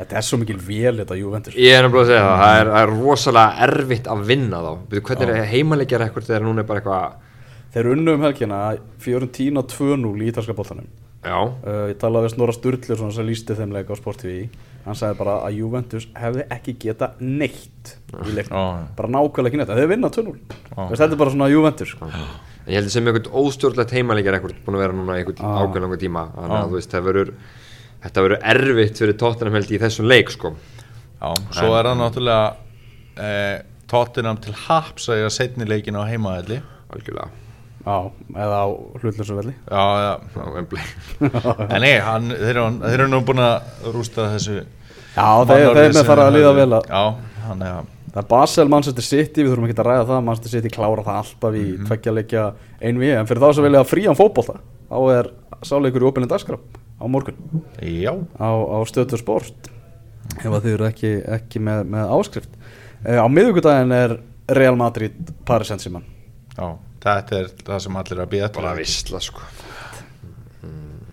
Þetta er svo mikil vel þetta Juventus. Ég er nefnilega að segja það, það er, það er rosalega erfitt að vinna þá, Byrju, hvernig er heimaleikjar eitthvað þegar núna er bara eitthvað Þeir unnu um helgina Fiorentina 2-0 í ítalska boltanum. Já, uh, Ég talaði við Snorra Sturluson sem lísti þeim leik á Sport TV Hann sagði bara að Juventus hefði ekki geta neitt í leiknum. Já. Bara nákvæmlega ekki neitt, þeir vinna 2-0 Já. Veist, Þetta er bara svona Juventus en ég held sem eitthvað óstjórnlegt heimaleikjar eitthvað búin að vera núna eitthvað Ah. ákveðlanga tíma. Þannig Ah. að þú veist, það verður þetta verður erfitt fyrir tóttunum held í þessum leik sko. Já, svo er það náttúrulega eh, Tottenham til haps að ég að setni leikin á heimaðalli algjörlega, Já, eða á hlutlösu velli Já, já, á Wembley. [LAUGHS] En nei, hann, þeir, eru, þeir eru nú búin að rústa þessu Já, þeir, þeir með fara að líða vel að Já, hann er að Það er Basel, Manchester City, við þurfum ekki að ræða það Manchester City klára það alltaf í mm -hmm. leikja einvi, en fyrir þá sem vilja frían fótbolta þá er sáleikur í opinni dagskrá á morgun. Já, á, á stöðtur sport. Ef að þið eru ekki, ekki með, með áskrift. E, Á miðvikudaginn er Real Madrid Paris Saint-Germain. Já, þetta er það sem allir er að býða bara vissla sko.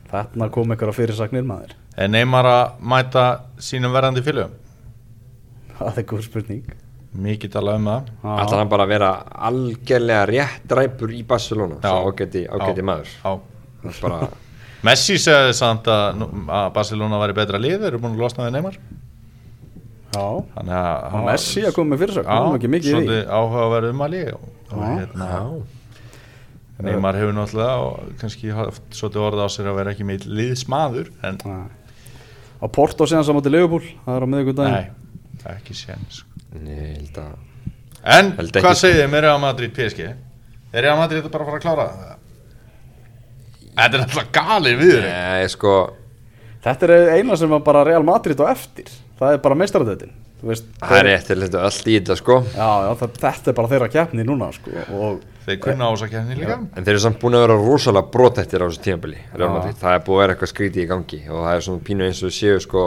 Þarna kom einhverja fyrirsagnir maður. Er Neymar að mæta sínum verðandi fylgum? Það er góð spurning. Mikið talað um það. Ætlar hann bara að vera algjörlega rétt ræpur í Barcelona Já. svo ágæti, ágæti maður? Já. Það er bara, Messi segði samt að, að Barcelona væri betra lið, þeir eru búin að losna við Neymar Já, Þannig að Á Messi að koma með fyrirsögn, við erum ekki mikið í því. svolítið áhugaverð umali og, og Já. hérna, já, Neymar hefur náttúrulega og kannski haft svolítið orða á sér að vera ekki með liðsmaður en Nei. Á Porto síðan saman til Leopold Það er á miðvikudaginn nei, ekki ég held að En hvað ekki. segið þið með Real Madrid PSG? Er Real Madrid þetta bara að fara að klára það? Þetta er alltaf galið við þeir Nei, sko Þetta er eina sem var bara Real Madrid á eftir Það er bara meistaradöðin Það er rétt til þetta allt í þetta sko Já, já, það, þetta er bara þeirra keppni núna sko, og Þeir kunna ásakjarni líka En þeir eru samt búin að vera rosalega brotættir á þessu tímabili Real Já. Madrid. Það er búið að vera eitthvað skrítið í gangi og það er svona pínu eins og séu sko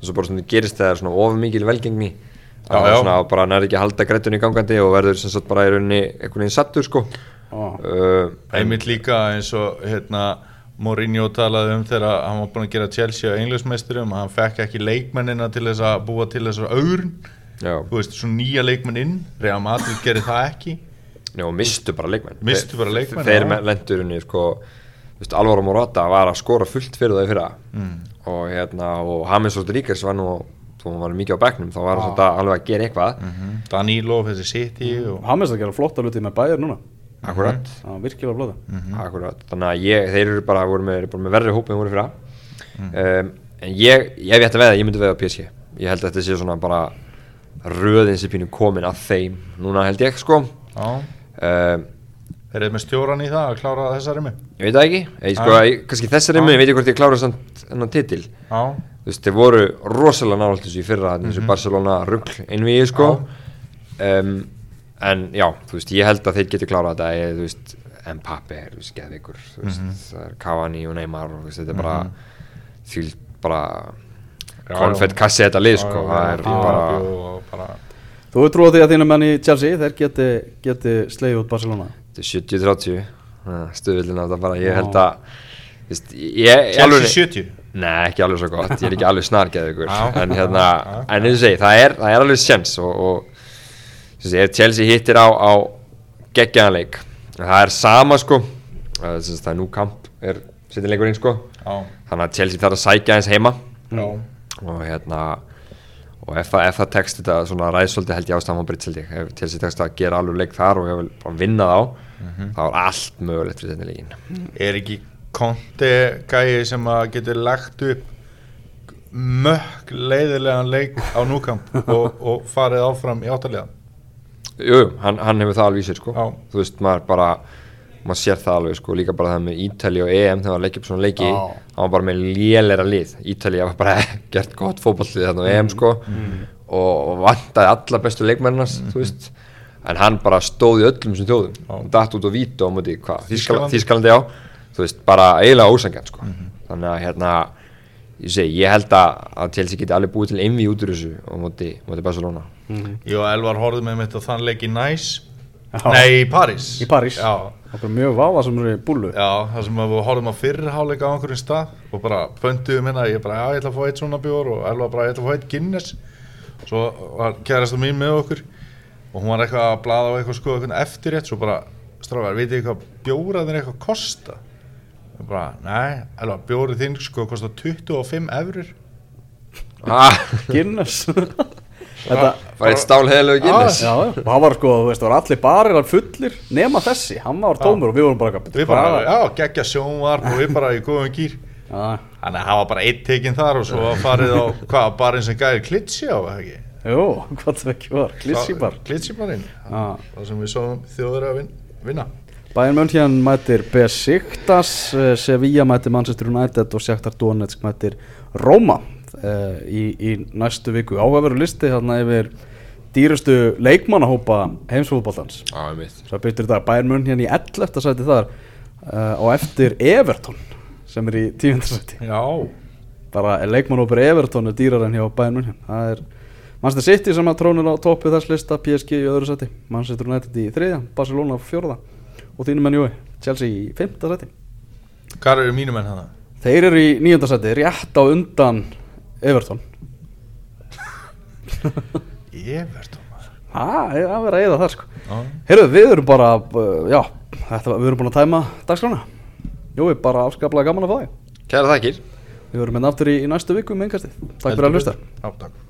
eins og bara svona gerist þegar svona of mikil velgengni Já, að já. svona bara nær ekki að halda grættunni í gangandi og verður sem sagt bara í rauninni einhvern veginn sattur sko. Uh, Einmitt líka eins og hérna Mourinho talaði um þegar hann var búin að gera Chelsea á englismeisturum hann fekk ekki leikmennina til þess að búa til þessar augrun Já, þú veist, svona nýja leikmenn inn. Real Madrid gerir það ekki. Já og mistu bara leikmenn. Misstu bara leikmenn, Þeir já. lendur henni sko þú veist, Alvaro Morata var að skora fullt fyrir það í fyrra. Mm. og hérna og James Rodríguez var nú þó hann var mikið á bekknum þá var hann svona alveg að gera eitthvað. Mhm. Danilo, þessi City og Hames að gera flotta hluti með bæjar núna Akkurat. Það var virkilega flotta Mhm. Akkurat, þannig að ég, þeir eru bara, voru með, með verri hóp en voru fyrir Mhm. um, en ég, ég hef ég ætti að veða, ég myndi veða á PSG ég held að þetta sé svona bara röðin sem pínu komin að þeim núna held ég sko. Já, um, þeir eru með stjóran í það að klára þessari mig ég veit það ekki, ég, sko, ég, kannski þessari minn, ég veit ekki hvort ég klára enn titil. Já, þú veist, þeir voru rosalega nálægt þessu í fyrra mm þessu Barcelona rugg einvið sko en já, þú veist, ég held að þeir geti klárað þetta ég, þú veist, Mbappe er, þú veist, geðvikur þú veist, það er Cavani og Neymar og þú veist, þetta er bara því bara konfett kassi þetta lið sko, það er bara Þú er trúið því að þínu menn í Chelsea þeir geti, geti slegið út Barcelona? Þetta er 70-30 stöðvillin að það bara, ég held að þú veist, ég, ég Chelsea alveg 70 Nei, ekki alveg svo gott, ég er ekki alveg snargeð ykkur. [LAUGHS] En hérna, en og segi, það er, það er alveg sjens Og, og ef Chelsea hittir á, á geggjaðanleik Það er sama sko. Það er, er nú kamp, er setjanleikurinn sko. Já, Þannig að Chelsea þarf að sækja eins heima. Já, Og hérna Og ef, það- ef það tekst þetta svona ræðsóldi held ég á Stamford held ég Ef Chelsea tekst að gera alveg leik þar og ég vil bara vinna þá Þá er allt mögulegt fyrir setjanleikin er ekki konti gæi sem að getur lagt upp mökk leiðilegan leik á núkamp og, og farið áfram í áttalega Jú, hann, hann hefur það alveg í sér sko. Þú veist, maður bara maður sér það alveg sko, líka bara það með Ítali og EM þegar hann leikja upp svona leiki hann var bara með lélera lið. Ítali var bara [LAUGHS] gert gott fótballið þarna á EM sko og, og vantaði alla bestu leikmennars þú veist, en hann bara stóð í öllum sem þjóðum. Og datt út og víta á móti hvað, Þýskalandi? Á þú veist, bara eiginlega ósangjarn sko. þannig að hérna ég segi, ég held að, að Chelsea geti alveg búið til einvi út úr þessu á móti, móti Barcelona. Ég og Elvar horfðum með mitt á þann leik í Næs Já. Nei, í París. Í París. Okkur mjög vafa sem eru í búlu já það sem að við horfðum á fyrirháleika á einhverjum stað og bara pöntuðum hérna, ég bara, já, ég ætla að fá eitt svona bjór. Og Elvar bara, ég ætla að fá eitt Guinness. Svo var kærasta mín með okkur og hún var eitthvað að blaða á eitthvað sko eitthvað eftir rétt, svo bara, stráðar, bara, nei, Elvar, bjórið þinn sko kostar 25 eurur ah, [LAUGHS] Guinness. Þetta, var eitt stál heðilegu Guinness. Já, já, hann var sko, þú veist, það var allir barir fullir nema þessi, hann var tómur og við vorum bara Við bara, já, geggja sjónvarp og við bara í góðum gýr Þannig að það var bara eitt tekinn þar og svo farið á, hvað, barinn sem gæði klitsi á, ekki? Jú, hvað það ekki var, klísibar Klitsibarinn, það sem við sáum þjóður að vin, vinna Bayern München mætir Besiktas, eh, Sevilla mætir Manchester United og Shakhtar Donetsk mætir Roma uh, í, í næstu viku. Áhugaveru listi hérna yfir dýrustu leikmannahópa mitt Svo byrtir þetta Bayern München í 11. sæti þar uh, og eftir Everton sem er í 10. sæti. Já, Bara leikmannhópur Everton er dýrar en hjá Bayern München. Það er Manchester City sem að trónir á toppu þess lista, PSG í öðru sæti, Manchester United í þriðja, Barcelona á fjórða og þínum menn Jói, Chelsea í fymta sæti. hvað eru mínum enn hana? Þeir eru í nýjönda sæti, rétt á undan Everton. [LAUGHS] Everton. Það er að vera að eða það sko. Já. Heyrðu, við erum bara, uh, já, þetta, við erum búin að tæma dagskrána. Jói, bara afskaplega gaman að fá þig. Kæra þakkir Við verum hérna aftur í, í næstu viku með engastið. Takk fyrir að hlusta. betur. Já, takk